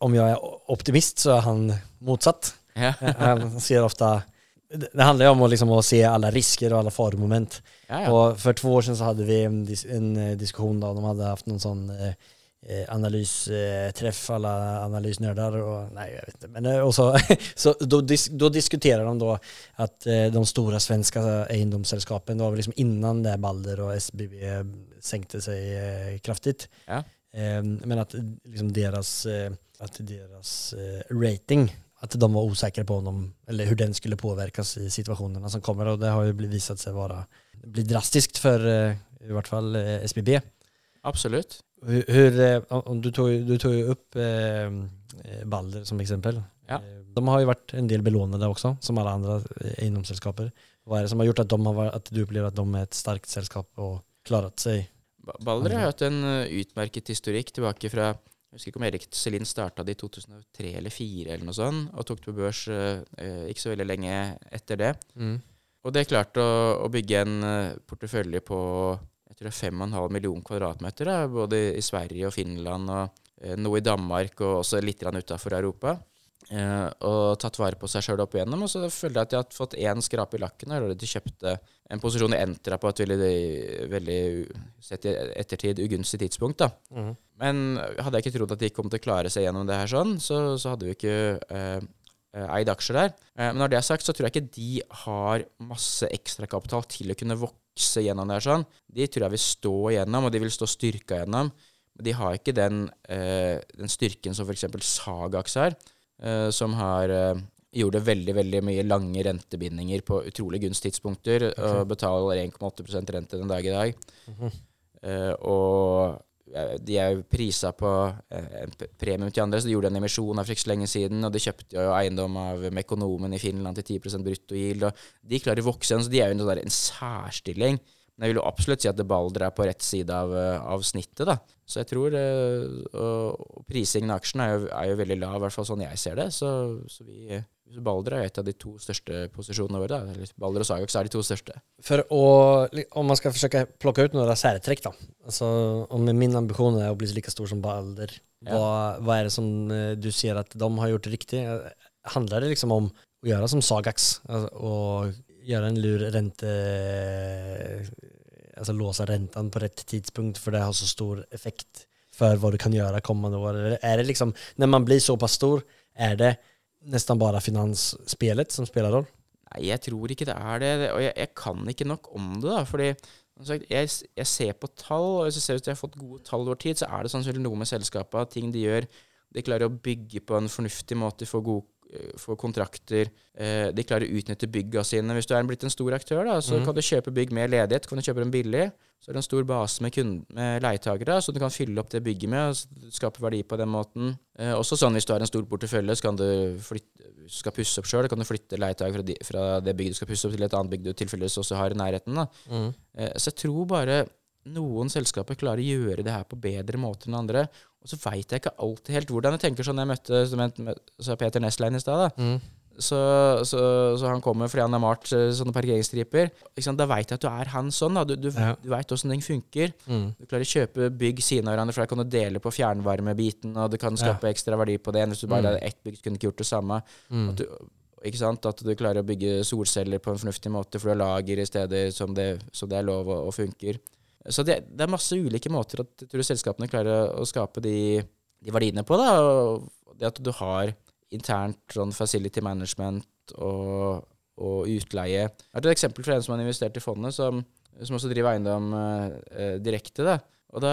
Speaker 2: om jeg er optimist så er han motsatt.
Speaker 3: Ja.
Speaker 2: Han ser ofte det handler handlar ju om att, liksom, se alle risker og alle faromoment.
Speaker 3: Ja, ja.
Speaker 2: Og for två år siden så hadde vi en, dis en diskusjon da de hadde haft någon sån eh, eh, analysträff, alla analysnördar och nej jag vet inte. Men, eh, och så, [laughs] så då, då diskuterar de då att eh, de stora svenska egendomssällskapen, det var liksom innan det Balder och SBB sänkte sig eh, kraftigt.
Speaker 3: Ja.
Speaker 2: Eh, men att eh, liksom deras, eh, att deras eh, rating, att de var osäkra på om de, eller hur den skulle påverkas i situationerna som kommer och det har ju blivit visat sig vara, bli drastiskt för eh, i vart fall eh, SBB.
Speaker 3: Absolutt.
Speaker 2: Hur, hur eh, du, tog, du tog ju upp eh, eh, Balder som exempel.
Speaker 3: Ja.
Speaker 2: Eh, De har ju varit en del belånade också, som alla andra egendomssällskaper. Vad är det som har gjort att, de har varit, att du upplever att de är ett starkt sällskap og klarat sig?
Speaker 3: Balder har hatt en utmerket historikk tilbake fra Jeg husker ikke om Erik Selin starta det i 2003 eller 2004 eller noe sånt, og tok det på børs eh, ikke så veldig lenge etter det. Og det klarte å, å bygge en portefølje på tror det er 5,5 millioner kvadratmeter, da, både i Sverige og Finland, og uh, noe i Danmark og også litt utafor Europa. Eh, og tatt vare på seg sjøl opp igjennom. Og så føler jeg at de har fått én skrape i lakken og de kjøpte en posisjon i Entra på et veldig, veldig sett i ettertid ugunstig tidspunkt. da. Men hadde jeg ikke trodd at de kom til å klare seg gjennom det her sånn, så, så hadde vi ikke eh, eh, eid aksjer der. Eh, men når det er sagt, så tror jeg ikke de har masse ekstrakapital til å kunne vokse gjennom det her sånn. De tror jeg vil stå igjennom, og de vil stå styrka gjennom. Men de har ikke den, eh, den styrken som f.eks. Sagax har, eh, som har eh, Gjorde veldig veldig mye lange rentebindinger på utrolig gunstige tidspunkter, og betaler 1,8% rente den dag i dag. Eh, og eh, de er jo prisa på eh, en premium til andre, så de gjorde en emisjon for ikke så lenge siden, og de kjøpte jo eiendom av Mekonomen i Finland til 10 bruttogild, og de klarer å vokse igjen, så de er jo en, sånn en særstilling. Men jeg vil jo absolutt si at Balder er på rett side av, eh, av snittet, da. Så jeg tror eh, og prisingen av aksjen er jo, er jo veldig lav, i hvert fall sånn jeg ser det. Så, så vi Balder er et av de to største posisjonene våre. Da. Eller Balder og Sagax er de to største.
Speaker 2: For å, om man skal forsøke å plukke ut noen særtrekk, da. Altså, om min ambisjon er å bli like stor som Balder.
Speaker 3: Ja.
Speaker 2: hva, hva, er det som eh, du sier at de har gjort riktig? Handler det liksom om å gjøre som Sagax Altså, å gjøre en lur rente, altså låse rentene på rett tidspunkt, for det har så stor effekt for hva du kan gjøre kommende år? Eller er det liksom, Når man blir såpass stor, er det nästan bara finansspelet som spelar roll?
Speaker 3: Nei, jeg tror ikke det er det. Og jeg, jeg kan ikke nok om det, da. Fordi jeg, jeg ser på tall, og hvis jeg ser ut til jeg har fått gode tall over tid, så er det sannsynligvis noe med selskapet ting de gjør De klarer å bygge på en fornuftig måte, få gode eh, få kontrakter. eh, De klarer å utnytte bygga sine. Hvis du er blitt en stor aktør, da, så
Speaker 2: mm.
Speaker 3: kan du kjøpe bygg med ledighet. Kan du kjøpe dem billig. Så er det en stor base med, med leietakere, så du kan fylle opp det bygget med og skape verdi på den måten. Eh, også sånn hvis du har en stor portefølje, så kan du flytte, skal pusse opp sjøl, kan du flytte leietaker fra, de, fra det bygget du skal pusse opp, til et annet bygg du tilfeldigvis også har i nærheten. Da. Eh, så jeg tror bare noen selskaper klarer å gjøre det her på bedre måter enn andre. Og så veit jeg ikke alltid helt hvordan. Jeg tenker sånn jeg møtte jeg så Peter Nestlein i stad. da. Så, så, så han kommer fordi han har malt eh, sånne parkeringsstriper. Da veit jeg at du er han sånn. da. Du, du,
Speaker 2: Ja.
Speaker 3: du veit åssen ting funker. Du klarer å kjøpe bygg siden av hverandre, for da kan du dele på fjernvarmebiten, og du kan skape ekstra verdi på det. Hvis du bare
Speaker 2: Mm.
Speaker 3: hadde ett bygg, kunne ikke gjort det samme. At du, ikke sant? At du klarer å bygge solceller på en fornuftig måte, for du har lager i steder som det, som det er lov og, og funker. Så det, det er masse ulike måter at selskapene klarer å, skape de, de verdiene på. Da. Og det at du har internt sånn facility management og, og utleie. Jeg har et eksempel fra en som har investert i fondet, som, som også driver eiendom eh, eh, direkte. da. Og da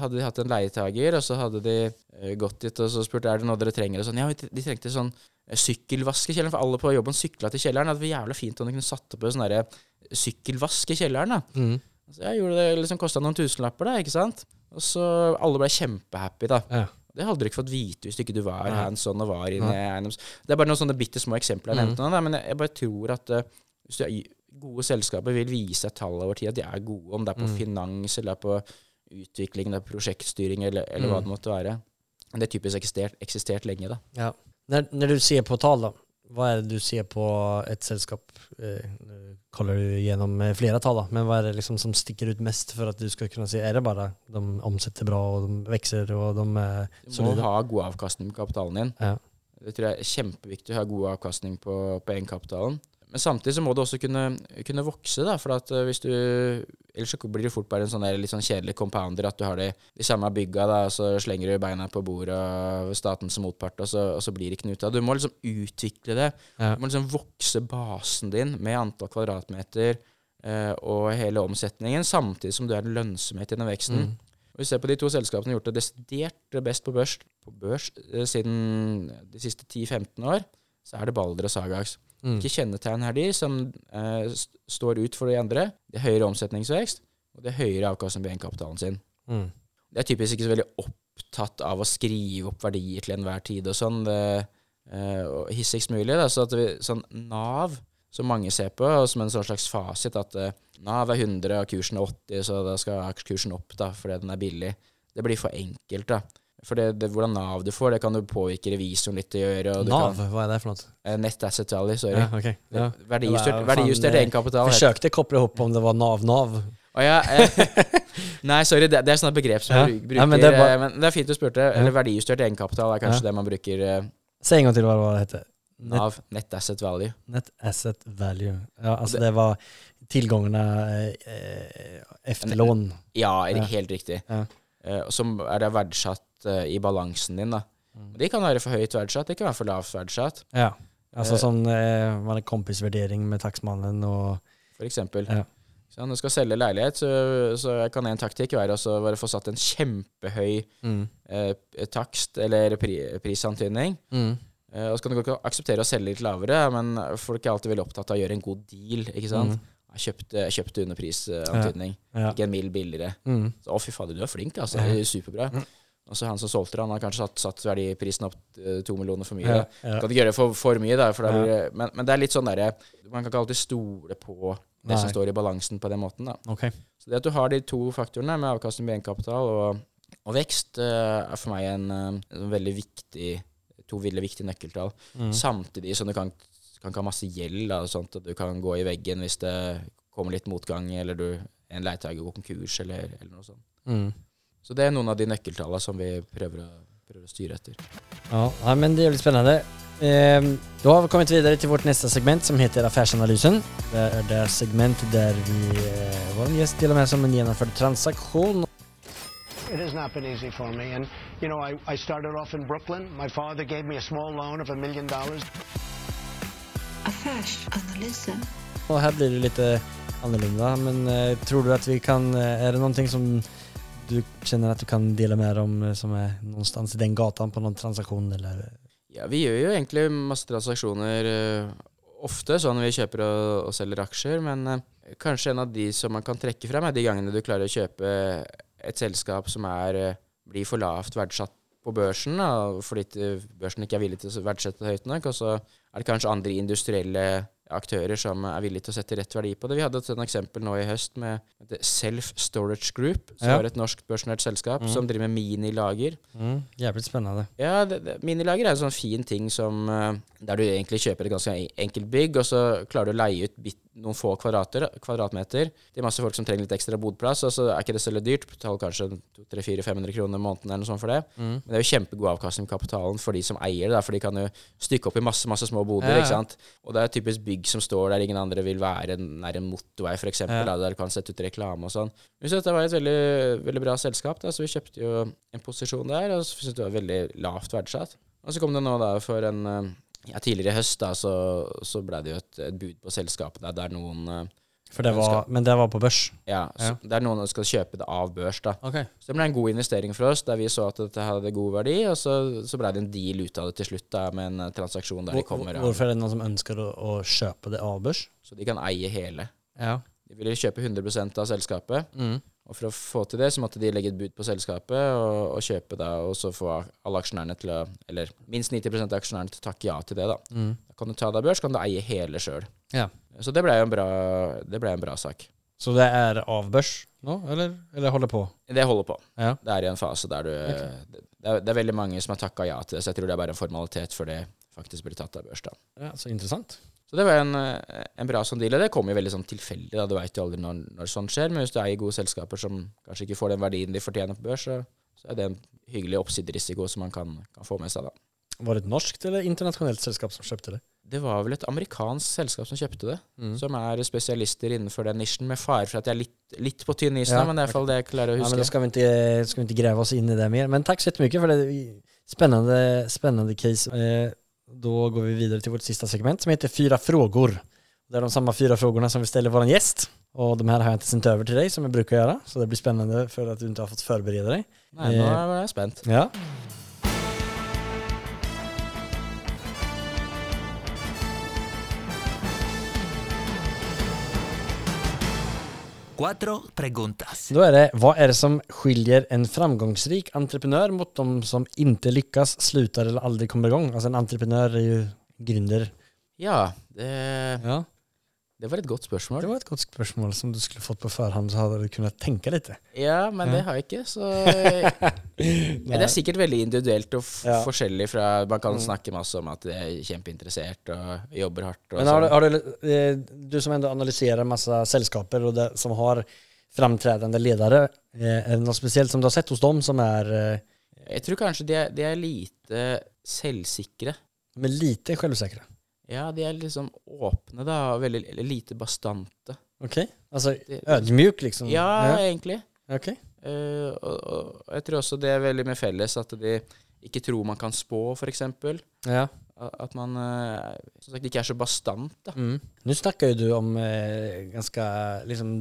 Speaker 3: hadde de hatt en leietager, og så hadde de eh, gått dit og så spurt er det noe dere trenger. Og sånn, ja, de trengte sånn eh, sykkelvask for alle på jobben sykla til kjelleren. Det hadde vært jævla fint om de kunne satt opp en sånn sykkelvask i da.
Speaker 2: Mm.
Speaker 3: Så jeg gjorde det liksom kosta noen tusenlapper, da, ikke sant. Og så alle ble kjempehappy, da.
Speaker 2: Ja.
Speaker 3: Det hadde du ikke fått vite hvis ikke du var
Speaker 2: Nei.
Speaker 3: hands on og var inne i eiendoms... Det er bare noen sånne bitte små eksempler jeg
Speaker 2: Mm.
Speaker 3: nevnte nå, da, men jeg, jeg bare tror at uh, hvis er, gode selskaper vil vise tall over tid at de er gode, om det er på
Speaker 2: Mm.
Speaker 3: finans eller er på utvikling, det er prosjektstyring eller, eller hva
Speaker 2: Mm.
Speaker 3: det måtte være. Det er typisk eksistert, eksistert lenge, da.
Speaker 2: Ja. Når, når, du ser på tall, då, vad er det du ser på et selskap? Eh, nu du gjennom flere tall, da. men hva er det liksom som stikker ut mest for at du skal kunne si er det bare de omsetter bra og de vokser, og de är
Speaker 3: Du må ha god avkastning på kapitalen din.
Speaker 2: Ja.
Speaker 3: Det tror jeg er kjempeviktig å ha god avkastning på, på egenkapitalen. Men samtidig så må du også kunne, kunne vokse, da. For at eh, hvis du Ellers så blir du fort bare en sånn litt sånn kjedelig compounder. At du har de, de samme bygga, da, og så slenger du beina på bordet og staten som motpart, og så, og så blir det ikke noe ut av det. Du må liksom utvikle det.
Speaker 2: Ja.
Speaker 3: Du må liksom vokse basen din med antall kvadratmeter eh, og hele omsetningen, samtidig som du er en lønnsomhet i den veksten.
Speaker 2: Mm.
Speaker 3: Og vi ser på de to selskapene som har gjort det desidert best på børs, på børs eh, siden de siste 10-15 år, så er det Balder og Sagax.
Speaker 2: Mm.
Speaker 3: Ikke kjennetegn her de som eh, st- står ut for de andre. Det er høyere omsetningsvekst, og det er høyere avkastning på egenkapitalen sin.
Speaker 2: Mm.
Speaker 3: Det er typisk ikke så veldig opptatt av å skrive opp verdier til enhver tid og sånn. Det, eh, og hissigst mulig. Da. Så at vi, sånn Nav, som mange ser på, som en sånn slags fasit, at eh, Nav er 100 og kursen er 80, så da skal aksjekursen opp da, fordi den er billig. Det blir for enkelt, da. For det, det, hvordan Nav du får, det kan du påvirke revisoren litt å gjøre.
Speaker 2: Nav,
Speaker 3: Kan,
Speaker 2: hva er det for noe?
Speaker 3: eh, Net asset value, sorry.
Speaker 2: Ja, okay. Ja.
Speaker 3: Verdijustert,
Speaker 2: var
Speaker 3: verdijustert
Speaker 2: eh,
Speaker 3: egenkapital. Forsøkte
Speaker 2: å koble opp om det var NAV-NAV.
Speaker 3: Å ja, eh, [laughs] nei, sorry, det, det er sånne begrep som
Speaker 2: Ja.
Speaker 3: man bruker.
Speaker 2: Men det bare-
Speaker 3: eh, men det er fint du spurte. Eller verdijustert egenkapital er kanskje det man bruker eh,
Speaker 2: Se en gang til hva det heter. Net,
Speaker 3: Nav. net asset value.
Speaker 2: net asset value. Ja, altså
Speaker 3: Det-
Speaker 2: var tilgangene eh, eh, efter lån.
Speaker 3: Ja, helt riktig.
Speaker 2: Ja.
Speaker 3: Eh, som er det verdsatt eh, i balansen din, da.
Speaker 2: Mm.
Speaker 3: De kan være for høyt verdsatt, det kan være for lavt verdsatt,
Speaker 2: Ja. altså uh, sånn uh, kompisvärdering med takstmannen og
Speaker 3: for eksempel.
Speaker 2: Ja.
Speaker 3: Så når du skal selge leilighet, så, så kan en taktikk være å bare få satt en kjempehøy
Speaker 2: mm.
Speaker 3: eh, takst, eller pri, prisantydning.
Speaker 2: Mm.
Speaker 3: Eh, og så kan du ikke akseptere å selge litt lavere, men folk er alltid veldig opptatt av å gjøre en god deal, ikke sant.
Speaker 2: Mm.
Speaker 3: Jeg kjøpte, jeg kjøpte underprisantydning.
Speaker 2: Ja.
Speaker 3: Ikke en mil billigere.
Speaker 2: Mm.
Speaker 3: Så, å, fy fader, du er flink, altså.
Speaker 2: Ja.
Speaker 3: Det er superbra.
Speaker 2: Mm.
Speaker 3: Og så han som solgte det, han har kanskje satt, satt verdiprisen opp eh, to millioner for mye.
Speaker 2: Ja. Ja.
Speaker 3: Kan ikke gjøre det for, for mye, da, for da
Speaker 2: Ja.
Speaker 3: men, men det er litt sånn derre Man kan ikke alltid stole på det som står i balansen på den måten. da.
Speaker 2: Okay.
Speaker 3: Så det at du har de to faktorene med avkastning på egenkapital og, og vekst, uh, er for meg en, eh, en veldig viktig to veldig viktige nøkkeltall.
Speaker 2: Mm.
Speaker 3: Samtidig som du kan, kan ikke ha masse gjeld, da, sånn at du kan gå i veggen hvis det kommer litt motgang, eller du, en leietaker går konkurs, eller, eller noe sånt.
Speaker 2: Mm.
Speaker 3: Så det er noen av de nøkkeltallene som vi prøver å, prøver å styre etter.
Speaker 2: Ja, ja, men det er väldigt spennende. Ehm, da har vi kommet videre til vårt neste segment som heter Affærsanalysen. Det er det segment der vi, eh, var en gjest til og med som om en gjennomført transaksjon.
Speaker 4: It has not been easy for me. And, you know, I, I started off in Brooklyn. My father gave me a small loan of a million dollars.
Speaker 5: Affärsanalysen.
Speaker 2: Och här blir det lite annorlunda, men eh, tror du att vi kan, eh, är det någonting som du känner att du kan dela med dem eh, som är någonstans i den gatan på någon transaktion eller?
Speaker 3: Ja, vi gjør jo egentlig masse transaksjoner eh, ofte, sånn når vi kjøper og, og selger aksjer, men eh, kanskje en av de som man kan trekke frem, er de gangene du klarer å kjøpe et selskap som er, eh, blir for lavt verdsatt på børsen, da, fordi børsen ikke er villig til å verdsette høyt nok, og så er det kanskje andre industrielle aktører som er villige til å sette rett verdi på det. Vi hadde et eksempel nå i høst med Self Storage Group, som
Speaker 2: Ja.
Speaker 3: er et norsk børsnært selskap
Speaker 2: mm.
Speaker 3: som driver med minilager.
Speaker 2: Mm, Jævlig spennende.
Speaker 3: Ja, det, det, minilager er en sånn fin ting som eh, Der du egentlig kjøper et ganske enkelt bygg, og så klarer du å leie ut noen få kvadrater, kvadratmeter til masse folk som trenger litt ekstra bodplass, og så er ikke det så veldig dyrt. Betaler kanskje 300-400-500 kroner i måneden eller noe sånt for det.
Speaker 2: Mm.
Speaker 3: Men det er jo kjempegod avkastning på kapitalen for de som eier det, for de kan jo stykke opp i masse masse små boder.
Speaker 2: Ja, ja.
Speaker 3: ikke sant? Og det er typisk bygg som står der ingen andre vil være, nær en motorvei f.eks.,
Speaker 2: Ja.
Speaker 3: der du kan sette ut reklame og sånn. Vi syntes det var et veldig, veldig bra selskap, da, så vi kjøpte jo en posisjon der, og så syntes det var veldig lavt verdsatt. Og så kom det nå da for en eh, ja, Tidligere i høst da, så, så ble det jo et, et bud på selskapet der, der noen eh,
Speaker 2: det var, men det var på børs?
Speaker 3: ja, så,
Speaker 2: Det
Speaker 3: er noen skal kjøpe det av børs. da.
Speaker 2: Okay.
Speaker 3: Så det ble en god investering for oss, der vi så at dette hadde god verdi, og så, så ble det en deal ut av det til slutt, da, med en eh, transaksjon der de kommer av.
Speaker 2: Hvorfor er det noen som ønsker å, å, kjøpe det av børs?
Speaker 3: Så de kan eie hele.
Speaker 2: Ja.
Speaker 3: De ville kjøpe 100% av selskapet,
Speaker 2: Mm.
Speaker 3: Og for å få til det, så måtte de legge et bud på selskapet og, og kjøpe da, og så få alle aksjonærene til å Eller minst 90 av aksjonærene til å takke ja til det, da.
Speaker 2: Mm.
Speaker 3: Da kan du ta deg børs, kan du eie hele sjøl.
Speaker 2: Ja.
Speaker 3: Så det ble jo en bra, det ble en bra sak.
Speaker 2: Så det er av børs nå, eller, eller holder på?
Speaker 3: Det holder på.
Speaker 2: Ja.
Speaker 3: Det er i en fase der du det, er, det er veldig mange som har takka ja til det, så jeg tror det er bare en formalitet før det faktisk blir tatt av børs. da.
Speaker 2: ja så intressant.
Speaker 3: Så det var en, eh, en bra sånn deal. Og det kommer jo veldig sånn tilfeldig, da. Du veit jo aldri når, når sånt skjer. Men hvis du eier gode selskaper som kanskje ikke får den verdien de fortjener på børs, så, så er det en hyggelig oppsiderisiko som man kan, kan få med seg, da.
Speaker 2: Var det et norskt eller internasjonalt selskap som kjøpte det?
Speaker 3: Det var vel et amerikansk selskap som kjøpte det,
Speaker 2: Mm.
Speaker 3: som er spesialister innenfor den nisjen, med fare for at jeg er litt, litt på tynn is nå,
Speaker 2: Ja,
Speaker 3: men det er i hvert fall det jeg klarer å
Speaker 2: Ja, men
Speaker 3: huske.
Speaker 2: skal ska vi, ikke, skal vi ikke grave oss inn i det mer. Men takk så mye for det spennende, spennende case. Eh, då går vi videre til vårt sista segment som heter Fyra frågor. Det er de samme fyra frågorna som vi ställer vår gjest. Og de her har jeg ikke sendt over til deg som jeg bruker å gjøre, Så det blir spennende for at du ikke har fått forberede deg.
Speaker 3: Nei, nå
Speaker 2: Eh,
Speaker 3: er jeg spent.
Speaker 2: Ja.
Speaker 1: Cuatro preguntas.
Speaker 2: Då är det, vad är det som skiljer en framgångsrik entreprenör mot de som inte lyckas, slutar eller aldrig kommer igång? Alltså en entreprenör är ju gründer.
Speaker 3: Ja, det,
Speaker 2: Ja.
Speaker 3: Det var et godt spørsmål.
Speaker 2: Det var et godt spørsmål som du skulle fått på forhånd, så hadde du kunnet tenke litt.
Speaker 3: Ja, men
Speaker 2: Ja.
Speaker 3: det har jeg ikke, så [laughs] Men Det er sikkert veldig individuelt og
Speaker 2: Ja.
Speaker 3: forskjellig fra Man kan
Speaker 2: Mm.
Speaker 3: snakke masse om at de er kjempeinteressert og jobber hardt og
Speaker 2: Men har du,
Speaker 3: sånn.
Speaker 2: har du, eh, du som enda analyserer masse selskaper og det, som har framtredende ledere, er det noe spesielt som du har sett hos dem som är eh,
Speaker 3: Jeg tror kanskje de er, de er lite selvsikre.
Speaker 2: Men lite självsäkra?
Speaker 3: Ja, de er liksom åpne, da, og veldig lite bastante.
Speaker 2: Ok,
Speaker 3: Altså
Speaker 2: ødmjuk, liksom?
Speaker 3: Ja, egentlig.
Speaker 2: Ok.
Speaker 3: Uh, og, og jeg tror også det er veldig med felles at de ikke tror man kan spå, f.eks.
Speaker 2: Ja.
Speaker 3: At man uh, som sagt ikke er så bastant. da.
Speaker 2: Mm. Nå snakker jo du om uh, ganske liksom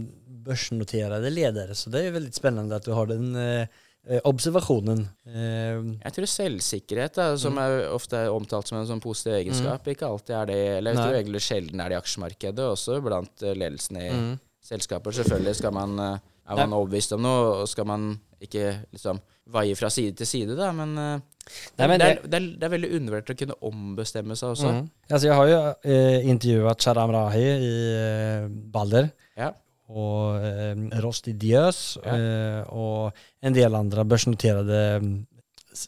Speaker 2: börsnoterade ledere, så det er jo veldig spennende at du har den eh, eh, observationen. Eh,
Speaker 3: Jeg tror selvsikkerhet, da, som
Speaker 2: Mm.
Speaker 3: er ofte er omtalt som en sånn positiv egenskap, ikke alltid er det Eller jeg tror egentlig sjelden er det i aksjemarkedet, også blant eh, ledelsen i
Speaker 2: mm.
Speaker 3: selskaper. Selvfølgelig skal man eh, Er man overbevist om noe, og skal man ikke liksom vaie fra side til side, da, men,
Speaker 2: Nei, men
Speaker 3: det, er, det, er, det er veldig undervurdert å kunne ombestemme seg også.
Speaker 2: Mm. Altså, jeg har jo eh, intervjua Sharam Rahi i eh, Balder
Speaker 3: Ja.
Speaker 2: Och eh, Rosti Diøs
Speaker 3: Ja.
Speaker 2: eh, og en del andre børsnoterte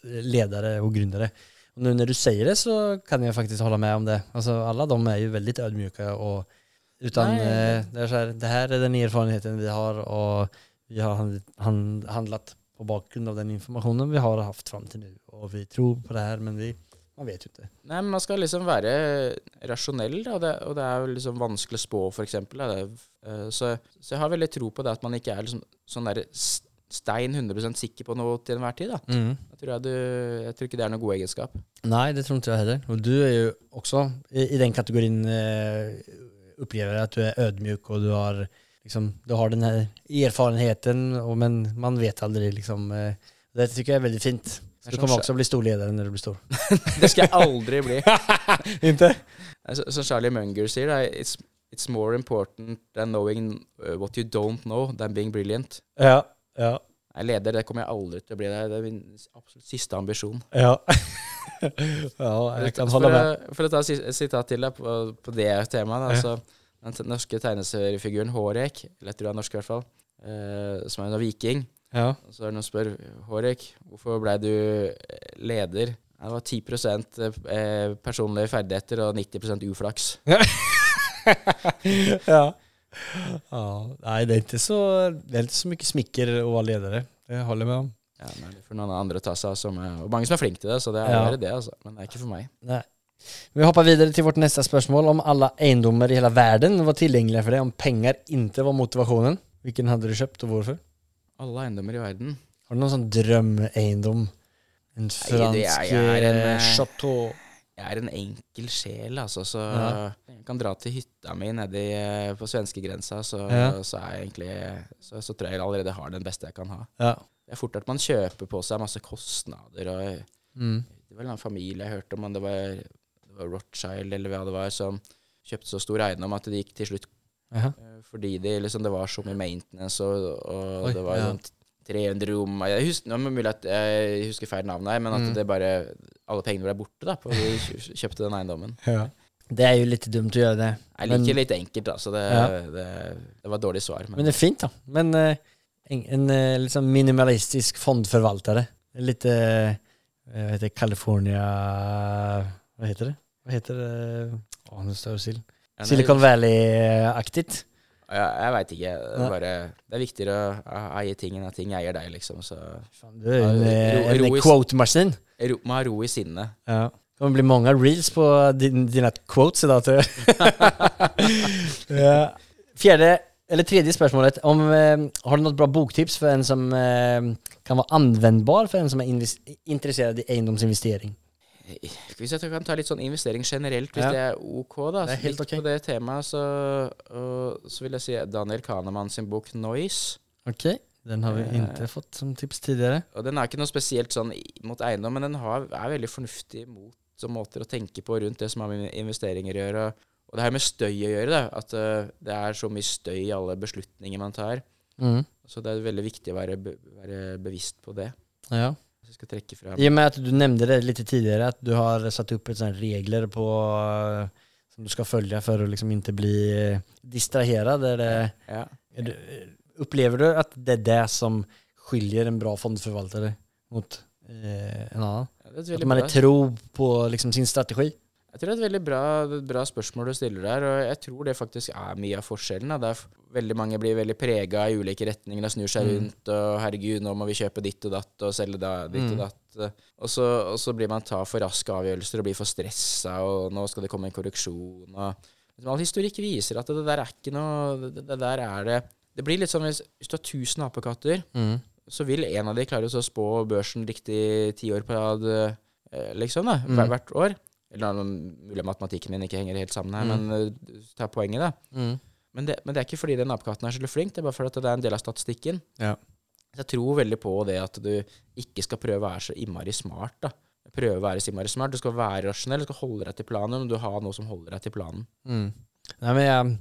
Speaker 2: ledere og gründere. Og nå når du sier det så kan jeg faktisk holde med om det. Altså, alle de er jo veldig ydmyke. och utan eh, det, er sånn, det her er den erfarenheten vi har og vi har hand, hand, på bakgrunn av den informasjonen vi har haft fram til nå. Og vi tror på det her, men vi, man vet jo ikke.
Speaker 3: Nei, men man skal liksom være rasjonell, og det, og det er jo liksom vanskelig å spå, er, eh, så, så jeg har veldig tro på det at man ikke er liksom sånn der stein 100% sikker på noe til enhver tid. Da. Jeg, tror jeg, du, jeg tror ikke det er noen god egenskap.
Speaker 2: Nei, det tror ikke jeg heller. Og du er jo også i, i den kategorien eh, jeg At du er ødmjuk, og du har, liksom, du har den här erfarenheten, og, men man vet aldri, Liksom, eh, det syns jeg er veldig fint. Du
Speaker 3: som
Speaker 2: kommer
Speaker 3: også
Speaker 2: å bli storleder når du blir stor. [laughs]
Speaker 3: Det skal jeg aldri bli. [laughs]
Speaker 2: inte?
Speaker 3: Som Charlie Munger sier, it's, it's more important than knowing uh, what you don't know than being brilliant.
Speaker 2: Ja, ja,
Speaker 3: Nei, leder, det kommer jeg aldri til å bli. Det er- er min absolutt siste ambisjon.
Speaker 2: ja. [laughs] ja, jeg kan
Speaker 3: holde
Speaker 2: med.
Speaker 3: for å ta et sitat til deg på, på det temaet. Da,
Speaker 2: Ja.
Speaker 3: altså, den norske tegneseriefiguren Hårek, eller jeg tror det er norsk i hvert fall, uh, som er en viking.
Speaker 2: Ja.
Speaker 3: Og så er det noen som spør Hårek, hvorfor ble du eh, leder? Det var 10 eh, personlige ferdigheter og 90 uflaks. [laughs]
Speaker 2: ja. ja. nei, det er ikke så, det er ikke så mycket smicker att vara ledare. Det holder jeg med om.
Speaker 3: Ja, men det noen andre å ta seg av, som og mange som er flinke til det, så det er
Speaker 2: Ja.
Speaker 3: det, altså. Men det er ikke for meg.
Speaker 2: Nei. Vi hopper videre til vårt neste spørsmål. Om alle eiendommer i hele verden var tilgjengelige for deg, om penger ikke var motivasjonen, hvilken hadde du kjøpt, og varför?
Speaker 3: Alle eiendommer i verden.
Speaker 2: Har du noen sånn drømmeeiendom? En fransk
Speaker 3: en,
Speaker 2: eh, chateau?
Speaker 3: Jeg er en enkel sjel, altså, så
Speaker 2: Ja.
Speaker 3: jeg kan dra til hytta mi nedi eh, på svenskegrensa, så,
Speaker 2: Ja.
Speaker 3: så er jeg egentlig så, så tror jeg allerede har den beste jeg kan ha.
Speaker 2: Ja.
Speaker 3: Det er fort at man kjøper på seg masse kostnader, og
Speaker 2: Mm.
Speaker 3: det var en familie jeg hørte om, om det var, det var Rothschild eller hva det var, som kjøpte så stor eiendom at de gikk til slutt
Speaker 2: Jaha.
Speaker 3: eh, fordi det, liksom, det var så mye maintenance, og, og
Speaker 2: Oi,
Speaker 3: det var
Speaker 2: ja.
Speaker 3: sånn 300 rom Jeg husker, er det mulig at jeg husker feil navn her, men at
Speaker 2: Mm.
Speaker 3: det bare alle pengene ble borte da, på vi kjøpte den eiendommen.
Speaker 2: Ja. Det er jo litt dumt å gjøre det.
Speaker 3: Jeg
Speaker 2: Men-
Speaker 3: litt enkelt, da, så det,
Speaker 2: Ja.
Speaker 3: det, det var et dårlig svar.
Speaker 2: Men det er fint da. Men eh, en, en eh, liksom minimalistisk fondforvalter. Litt eh, vad heter det, California, Hva heter det? Hva heter det? Åh, nå står jag still. Silicon Valley-aktig?
Speaker 3: Ja, jeg veit ikke. Det er, bare, det er viktigere å eie ting enn at ting eier deg, liksom. Så
Speaker 2: Fan, du er en, eh, en quote-maskin.
Speaker 3: må ha ro i sinnet.
Speaker 2: Ja. Det kan bli mange reels på din, dina quotes tror jag. [laughs] ja. Fjärde, eller tredje spørsmålet. Om, eh, har du noe bra boktips for en som eh, kan være anvendbar for en som er interessert i eiendomsinvestering?
Speaker 3: Hvis jeg kan ta litt sånn investering generelt, hvis
Speaker 2: Ja.
Speaker 3: det er ok, da.
Speaker 2: Det er helt ok.
Speaker 3: På det temaet, så, og, så vil jeg si Daniel Kahneman sin bok 'Noise'.
Speaker 2: Ok, den har vi
Speaker 3: Eh.
Speaker 2: inte fått som tips tidligere.
Speaker 3: Og den er ikke noe spesielt sånn mot eiendom, men den har, er veldig fornuftig mot som måter å tenke på rundt det som har med investeringer å gjøre. Og, og det her med støy å gjøre, da. At uh, det er så mye støy i alle beslutninger man tar.
Speaker 2: Mm.
Speaker 3: Så det er veldig viktig å være, be, være bevisst på det.
Speaker 2: Ja.
Speaker 3: Skal trekke frem
Speaker 2: I og med at du nevnte det litt tidligere, at du har satt opp et sånt regler på eh, som du skal følge for å liksom ikke bli distrahert.
Speaker 3: ja.
Speaker 2: upplever du at det er det som skiljer en bra fondförvaltare mot eh, en annen?
Speaker 3: Ja, at
Speaker 2: man er tro på liksom sin strategi?
Speaker 3: Jeg tror det er et veldig bra, bra spørsmål du stiller der, og jeg tror det faktisk er mye av forskjellen. Da. Er veldig mange blir veldig prega i ulike retninger og snur seg
Speaker 2: Mm.
Speaker 3: rundt og 'herregud, nå må vi kjøpe ditt og datt og selge da, ditt
Speaker 2: Mm.
Speaker 3: og datt'. Og så, og så blir man ta for raske avgjørelser og blir for stressa, og nå skal det komme en korreksjon. Og, liksom, all historikk viser at det der er ikke noe Det, det der er det Det blir litt sånn hvis, hvis du har 1000 apekatter, så vil en av de klare å spå børsen riktig ti år på rad, eh, liksom, da, hver,
Speaker 2: Mm.
Speaker 3: hvert år. Eller er mulig matematikken min ikke henger helt sammen her,
Speaker 2: Mm.
Speaker 3: men uh, ta poenget, da. Men det, men det er ikke fordi den apekatten er så flink, det er bare fordi det er en del av statistikken.
Speaker 2: Ja.
Speaker 3: Jeg tror veldig på det at du ikke skal prøve å være så innmari smart, da. Prøve å være så innmari smart. Du skal være rasjonell, du skal holde deg til planen, men du har noe som holder deg til planen.
Speaker 2: Mm. Nei, men jeg,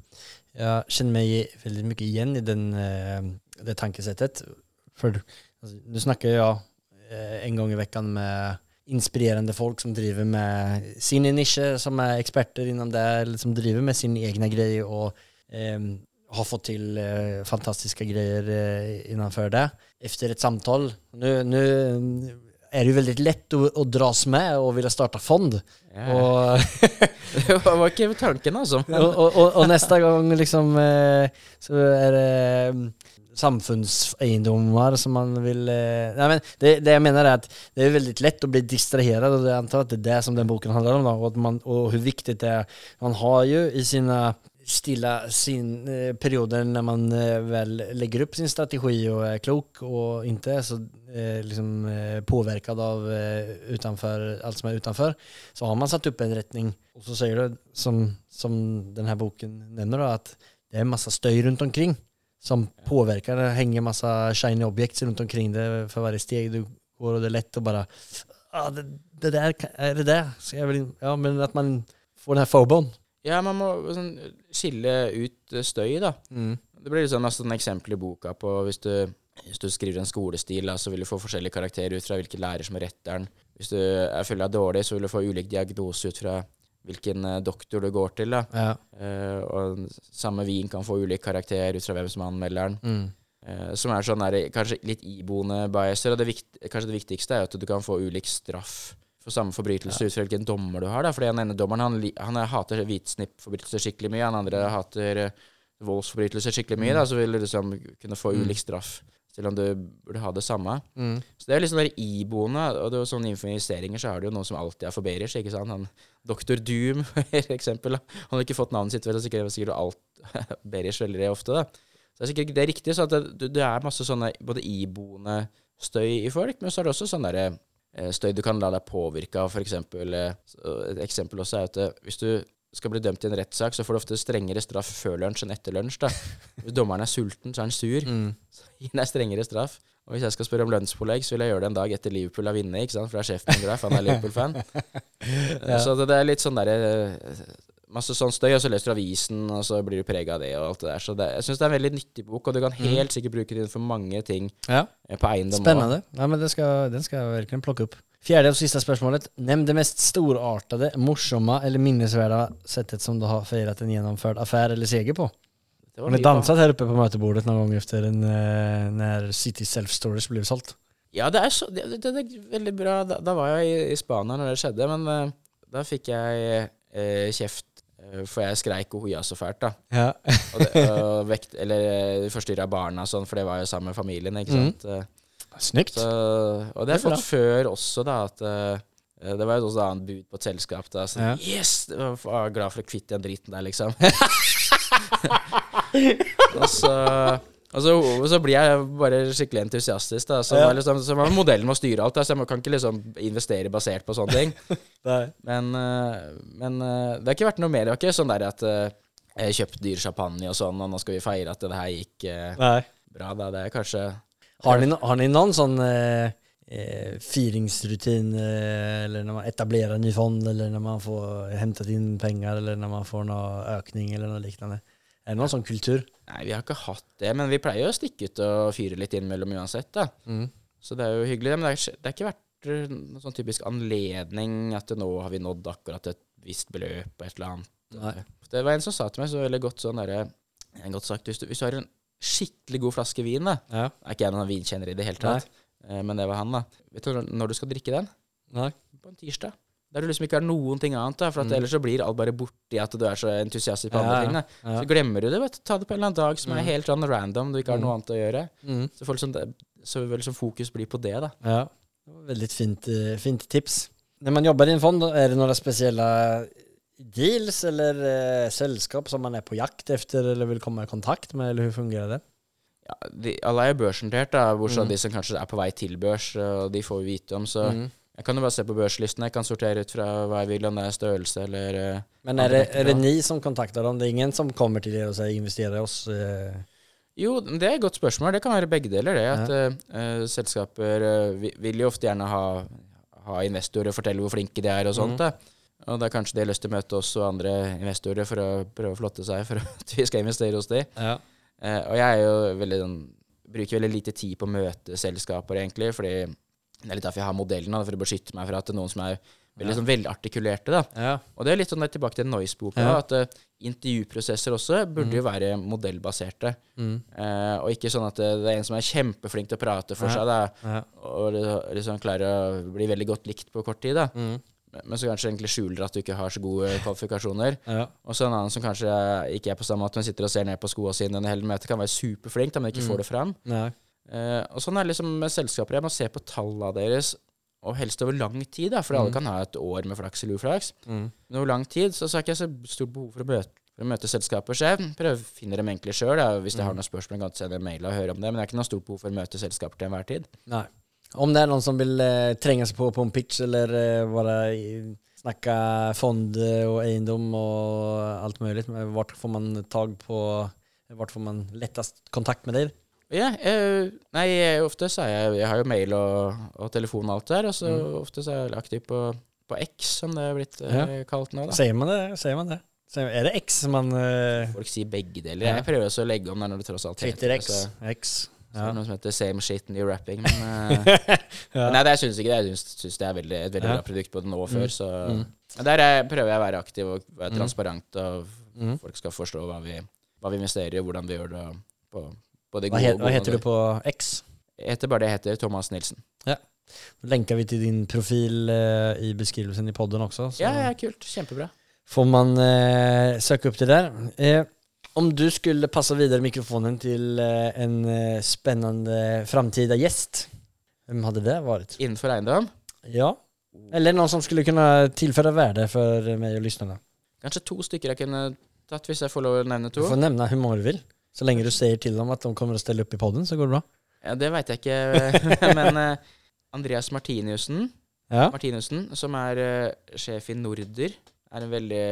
Speaker 2: jeg, kjenner meg veldig mye igjen i den, eh, det tankesettet. For altså, du snakker jag eh, en gang i veckan med inspirerande folk som driver med sin nisjer, som er eksperter innom det, eller som driver med sin egne greier og eh, har fått til eh, fantastiske greier eh, innenfor det. Efter et samtal, Nå er det jo veldig lett å, å dras med og ville starte fond.
Speaker 3: Ja.
Speaker 2: Og, [laughs]
Speaker 3: det var ikke tanken, altså.
Speaker 2: og, og, og, och nästa gång liksom eh, så er det mm, samfundseiendomar som man vil Eh, nei, men det, det jeg mener, er at det er veldig lett å bli distrahert, og jeg antar at det er det som den boken handler om da, og, man, og, hvor viktig det er. Man har jo i sine stille sin, eh, perioder når man eh, vel legger opp sin strategi og er klok og ikke er så eh, liksom, eh, påverkad av eh, utanför, allt som er utenfor, så har man satt opp en retning. Og så sier du som, som denne boken nevner, da, at det er en støy rundt omkring som påverkar, det hänger massa shiny objects runt omkring det för varje steg du går och det är lätt att bara ah, det, det der er det det? Så jeg vil, ja men at man får den her phobon.
Speaker 3: Ja, man må sånn, skille ut støy, da.
Speaker 2: Mm.
Speaker 3: Det blir sånn, altså, sånn eksempel i boka på hvis du, hvis du skriver en skolestil, da, så vil du få forskjellige karakterer ut fra hvilken lærer som er retteren. Hvis du er full av dårlig, så vil du få ulik diagnose ut fra hvilken eh, doktor du går til.
Speaker 2: Ja.
Speaker 3: Uh, og samme vin kan få ulik karakter ut fra hvem som er anmelderen.
Speaker 2: Mm.
Speaker 3: Uh, som er sånn der, kanskje litt iboende biaser. Og det vikt, kanskje det viktigste er at du kan få ulik straff for samme forbrytelse ut fra hvilken dommer du har. da. Fordi den ene dommeren han, han hater hvitsnippforbrytelser skikkelig mye, han andre hater voldsforbrytelser skikkelig mye. da, Så vil du liksom kunne få
Speaker 2: Mm.
Speaker 3: ulik straff, selv om du burde ha det samme.
Speaker 2: Mm.
Speaker 3: Så det er sånn der iboende, og det er sånn innenfor investeringer så er det jo noen som alltid er for seg. ikke sant. Han, Dr. Doom, [laughs] for eksempel. Han har ikke fått navnet sitt, vel, så sikkert, alt [laughs] Berish veldig ofte, da. Så det er sikkert ikke det riktig, så det- det er masse sånne både iboende støy i folk, men så er det også sånn derre eh, støy du kan la deg påvirke av, for eksempel. eh, Et eksempel også er at eh, hvis du skal bli dømt i en rettssak, så får du ofte strengere straff før lunsj enn etter lunsj. da. Hvis dommeren er sulten, så er han sur.
Speaker 2: Mm.
Speaker 3: han deg strengere straff. Og hvis jeg skal spørre om lønnspålegg, så vil jeg gjøre det en dag etter Liverpool har vunnet, ikke sant? For det er sjefen min glad, for han er Liverpool-fan. [laughs]
Speaker 2: Ja.
Speaker 3: Så det, det er litt sånn derre Masse sånn støy, og så leser du avisen, og så blir du prega av det og alt det der. Så det, jeg syns det er en veldig nyttig bok, og du kan helt sikkert bruke den for mange ting
Speaker 2: Ja.
Speaker 3: eh, på eiendom.
Speaker 2: Spennende. Ja, men det ska, den skal jeg virkelig plukke upp. Fjärde och sista spørsmålet. Nämn det mest storartade, morsomme eller minnesvärda sättet som du har firat en gjennomført affär eller seger på. Har ni dansat här uppe på mötebordet någon gång efter en, eh, när City Self Storage blev solgt?
Speaker 3: Ja, det er, så, det, det, det er veldig bra. Da, da var jeg i, i Spania når det skjedde, men eh, da fikk jeg eh, kjeft Eh, For jeg skreik og hoia så fælt, da.
Speaker 2: Ja.
Speaker 3: Og, det, [laughs] og vekt, eller forstyrra barna og sånn, for det var jo sammen med familien, ikke
Speaker 2: Mhm.
Speaker 3: sant. Eh,
Speaker 2: Snyggt.
Speaker 3: Så, og det har jeg fått før også, da, at uh, det var jo også et annet bud på et selskap. da, Så
Speaker 2: Ja.
Speaker 3: yes! Jeg var glad for å kvitte den driten der, liksom. [laughs] og så og så, og så blir jeg bare skikkelig entusiastisk. da, Så,
Speaker 2: Ja.
Speaker 3: liksom, så modellen må styre alt. da, Så jeg kan ikke liksom investere basert på sånne ting. [laughs] Men, eh, men eh, det har ikke vært noe mer. Det var ikke sånn der at jeg kjøpte dyr champagne og sånn, og nå skal vi feire at det her gikk
Speaker 2: Nei.
Speaker 3: bra. da, Det er kanskje
Speaker 2: Har ni, noen har ni någon sån eh, eh, firingsrutin eh, eller när man etablerar ny fond eller när man får hämtat in pengar eller när man får någon ökning eller något liknande? Er det noen sånn kultur?
Speaker 3: Nei, vi har ikke hatt det, men vi pleier jo å stikke ut og fyre litt innimellom uansett, da.
Speaker 2: Mm.
Speaker 3: Så det er jo hyggelig. Men det ikke- det har ikke vært eh, noen sånn typisk anledning at nå har vi nådd akkurat et visst beløp og et eller annet.
Speaker 2: Nei.
Speaker 3: Det var en som sa til meg så veldig godt sånn derre Godt sagt, hvis du, hvis du har en skikkelig god flaske vin, da
Speaker 2: Ja.
Speaker 3: Er ikke jeg noen vinkjenner i det hele tatt, eh, men det var han, da. Vet du når- når du skal drikke den?
Speaker 2: Nei.
Speaker 3: På en tirsdag. Der du liksom ikke har noen ting annet, da. For at
Speaker 2: Mm.
Speaker 3: ellers så blir alt bare borti at du er så entusiastisk på andre
Speaker 2: Ja,
Speaker 3: ting. da
Speaker 2: Ja.
Speaker 3: så glemmer du det. vet du. Ta det på en eller annen dag som er
Speaker 2: Mm.
Speaker 3: helt sånn random, du ikke har
Speaker 2: Mm.
Speaker 3: noe annet å gjøre.
Speaker 2: Mm.
Speaker 3: Så, får liksom det, så vil liksom fokus bli på det, da.
Speaker 2: Ja, det var väldigt fint, eh, fint tips. När man jobbar i en fond, då, är det några speciella deals eller eh, selskap som man er på jakt efter eller vil komme i kontakt med, eller hvordan fungerer det?
Speaker 3: Ja, de, alle er børsnotert, da, bortsett fra
Speaker 2: Mm.
Speaker 3: de som kanskje er på vei til børs, og de får vi vite om. Så
Speaker 2: Mm.
Speaker 3: jeg kan jo bare se på børslisten. Jeg kan sortere ut fra hva jeg vil, om det er størrelse eller eh,
Speaker 2: Men er
Speaker 3: det
Speaker 2: er det ni som kontakter dem? Det er ingen som kommer til dere og sier 'investere i oss? Eh,
Speaker 3: Jo, det er et godt spørsmål. Det kan være begge deler. det, at eh, uh, Selskaper uh, vil jo ofte gjerne ha, ha investorer og fortelle hvor flinke de er og sånt.
Speaker 2: Mm.
Speaker 3: da. Og da kanskje de har lyst til å møte oss og andre investorer for å prøve å flotte seg for [laughs] at vi skal investere hos de.
Speaker 2: ja.
Speaker 3: Eh, og jeg er jo veldig sånn Bruker veldig lite tid på å møte selskaper, egentlig. Fordi det er litt derfor jeg har modellen, for å beskytte meg fra at det er noen som er veldig,
Speaker 2: Ja.
Speaker 3: sånn, velartikulerte. artikulerte. da.
Speaker 2: Ja.
Speaker 3: Og det er litt sånn tilbake til Noise-boka,
Speaker 2: Ja.
Speaker 3: at uh, intervjuprosesser også burde
Speaker 2: Mm.
Speaker 3: jo være modellbaserte.
Speaker 2: Mm.
Speaker 3: Uh, og ikke sånn at det, det er en som er kjempeflink til å prate for
Speaker 2: Ja.
Speaker 3: seg, da, og liksom klarer å bli veldig godt likt på kort tid, da.
Speaker 2: Mm.
Speaker 3: Men- som kanskje egentlig skjuler at du ikke har så gode kvalifikasjoner. [laughs]
Speaker 2: Ja.
Speaker 3: Og så en annen som kanskje ikke er på samme måte, men sitter og ser ned på skoene sine en hel meter, kan være superflink, da, men ikke
Speaker 2: Mm.
Speaker 3: får det fram. Eh, og sånn er det liksom med selskaper. Jeg må se på tallene deres, og helst over lang tid, da, for
Speaker 2: Mm.
Speaker 3: alle kan ha et år med flaks eller uflaks.
Speaker 2: Mm.
Speaker 3: Men over lang tid så, så har ikke jeg så stort behov for å møte, for å møte selskaper. Jeg prøver å finne dem egentlig sjøl. Hvis jeg har
Speaker 2: Mm.
Speaker 3: noen spørsmål, kan jeg sende en mail og høre om det. Men jeg har ikke noe stort behov for å møte selskaper til enhver tid.
Speaker 2: Nej. Om det er noen som vil eh, trenge seg på på en pitch eller eh, bare snakke fond og eiendom og alt mulig, hvor får man tag på, Hvor får man lettest kontakt med deg?
Speaker 3: Ja, jeg, nei, jeg- ofte så er jeg Jeg har jo mail og, og telefon og alt der, og så
Speaker 2: Mm.
Speaker 3: ofte så er jeg aktiv på, på X, som det er blitt ja. kalt nå, da.
Speaker 2: Säger man det? Säger man det? Är det X som man... uh...
Speaker 3: Folk sier begge deler.
Speaker 2: Ja.
Speaker 3: Jeg prøver også å legge om det når det tross alt
Speaker 2: Twitter
Speaker 3: heter
Speaker 2: X? X.
Speaker 3: så er det
Speaker 2: Ja.
Speaker 3: noe som heter same shit new rapping. Men, eh, [laughs]
Speaker 2: ja.
Speaker 3: Nei, det jeg syns ikke det. Jeg syns, det er veldig, et veldig
Speaker 2: Ja.
Speaker 3: bra produkt både nå og før.
Speaker 2: Mm.
Speaker 3: Så
Speaker 2: Mm.
Speaker 3: Der er, prøver jeg å være aktiv og være
Speaker 2: Mm.
Speaker 3: transparent, og
Speaker 2: Mm.
Speaker 3: folk skal forstå hva vi, hva vi investerer i, og hvordan vi gjør det. På, på
Speaker 2: det
Speaker 3: gode, hva,
Speaker 2: he, hva heter du på X?
Speaker 3: Jeg heter bare det jeg heter. Thomas Nilsen.
Speaker 2: Ja. Lenker vi til din profil eh, i beskrivelsen i podden også. Så
Speaker 3: Ja, ja, kult. Kjempebra.
Speaker 2: får man eh, søke opp det der. Eh, om du skulle passa videre mikrofonen till eh, en spennende spännande framtida gjest, hvem hadde det vært?
Speaker 3: Innenfor eiendom.
Speaker 2: Ja, eller noen som skulle kunne tilføre värde for meg og lyssnarna.
Speaker 3: Kanskje to stykker jeg kunne tatt, hvis jeg får lov å nevne to.
Speaker 2: Du får nevne hur många du vill. Så lenge du sier til dem at de kommer og ställa opp i podden så går det bra.
Speaker 3: Ja, det veit jeg ikke, [laughs] men eh, Andreas Martiniussen,
Speaker 2: Ja,
Speaker 3: Martinussen, som er uh, sjef i Norder, er en veldig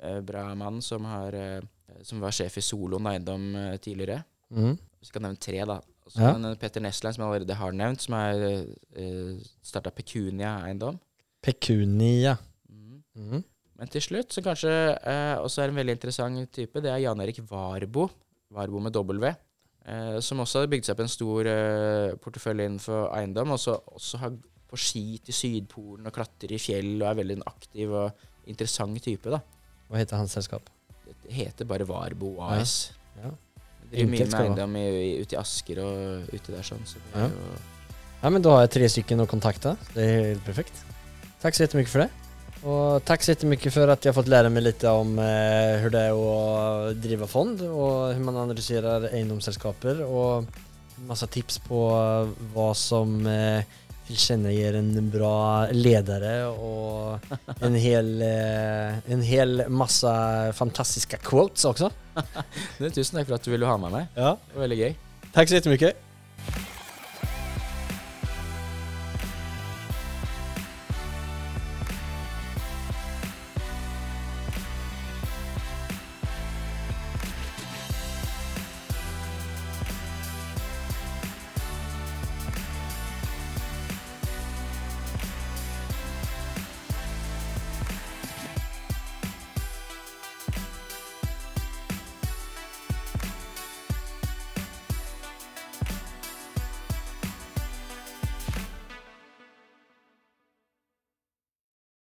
Speaker 3: uh, bra mann som, har, eh, som var sjef i Solon eiendom eh, tidligere.
Speaker 2: mm.
Speaker 3: Vi skal nevne tre, da. Så
Speaker 2: Ja.
Speaker 3: en Petter Nesland, som jeg allerede har nevnt, som er uh, starta Pecunia eiendom.
Speaker 2: Pecunia.
Speaker 3: Mm.
Speaker 2: Mm.
Speaker 3: Men til slutt, som kanskje uh, også er en veldig interessant type, det er Jan Erik Varbo. Varbo med W. Uh, som også har bygd seg opp en stor uh, portefølje innenfor eiendom. Og så også har på ski til Sydpolen og klatrer i fjell og er veldig en aktiv og interessant type. da.
Speaker 2: Hva heter hans sällskap?
Speaker 3: Heter bare Varbo AS.
Speaker 2: Ja.
Speaker 3: Driver mye med eiendom ute i Asker og ute der sånn. Så
Speaker 2: Ja.
Speaker 3: jo
Speaker 2: Ja men da har jeg tre stykker å kontakte. Det er helt perfekt. Takk så jättemycket for det. Og takk så jättemycket at jeg har fått lære meg litt om eh, hur det er å drive fond og hvordan man analyserer eiendomsselskaper, og masse tips på hva som eh, tillkännager en bra ledare og en hel, eh, en hel masse fantastiske quotes
Speaker 3: også. [laughs] Tusen takk for at du ville ha med meg.
Speaker 2: Ja.
Speaker 3: Det var veldig gøy.
Speaker 2: Takk så jättemycket.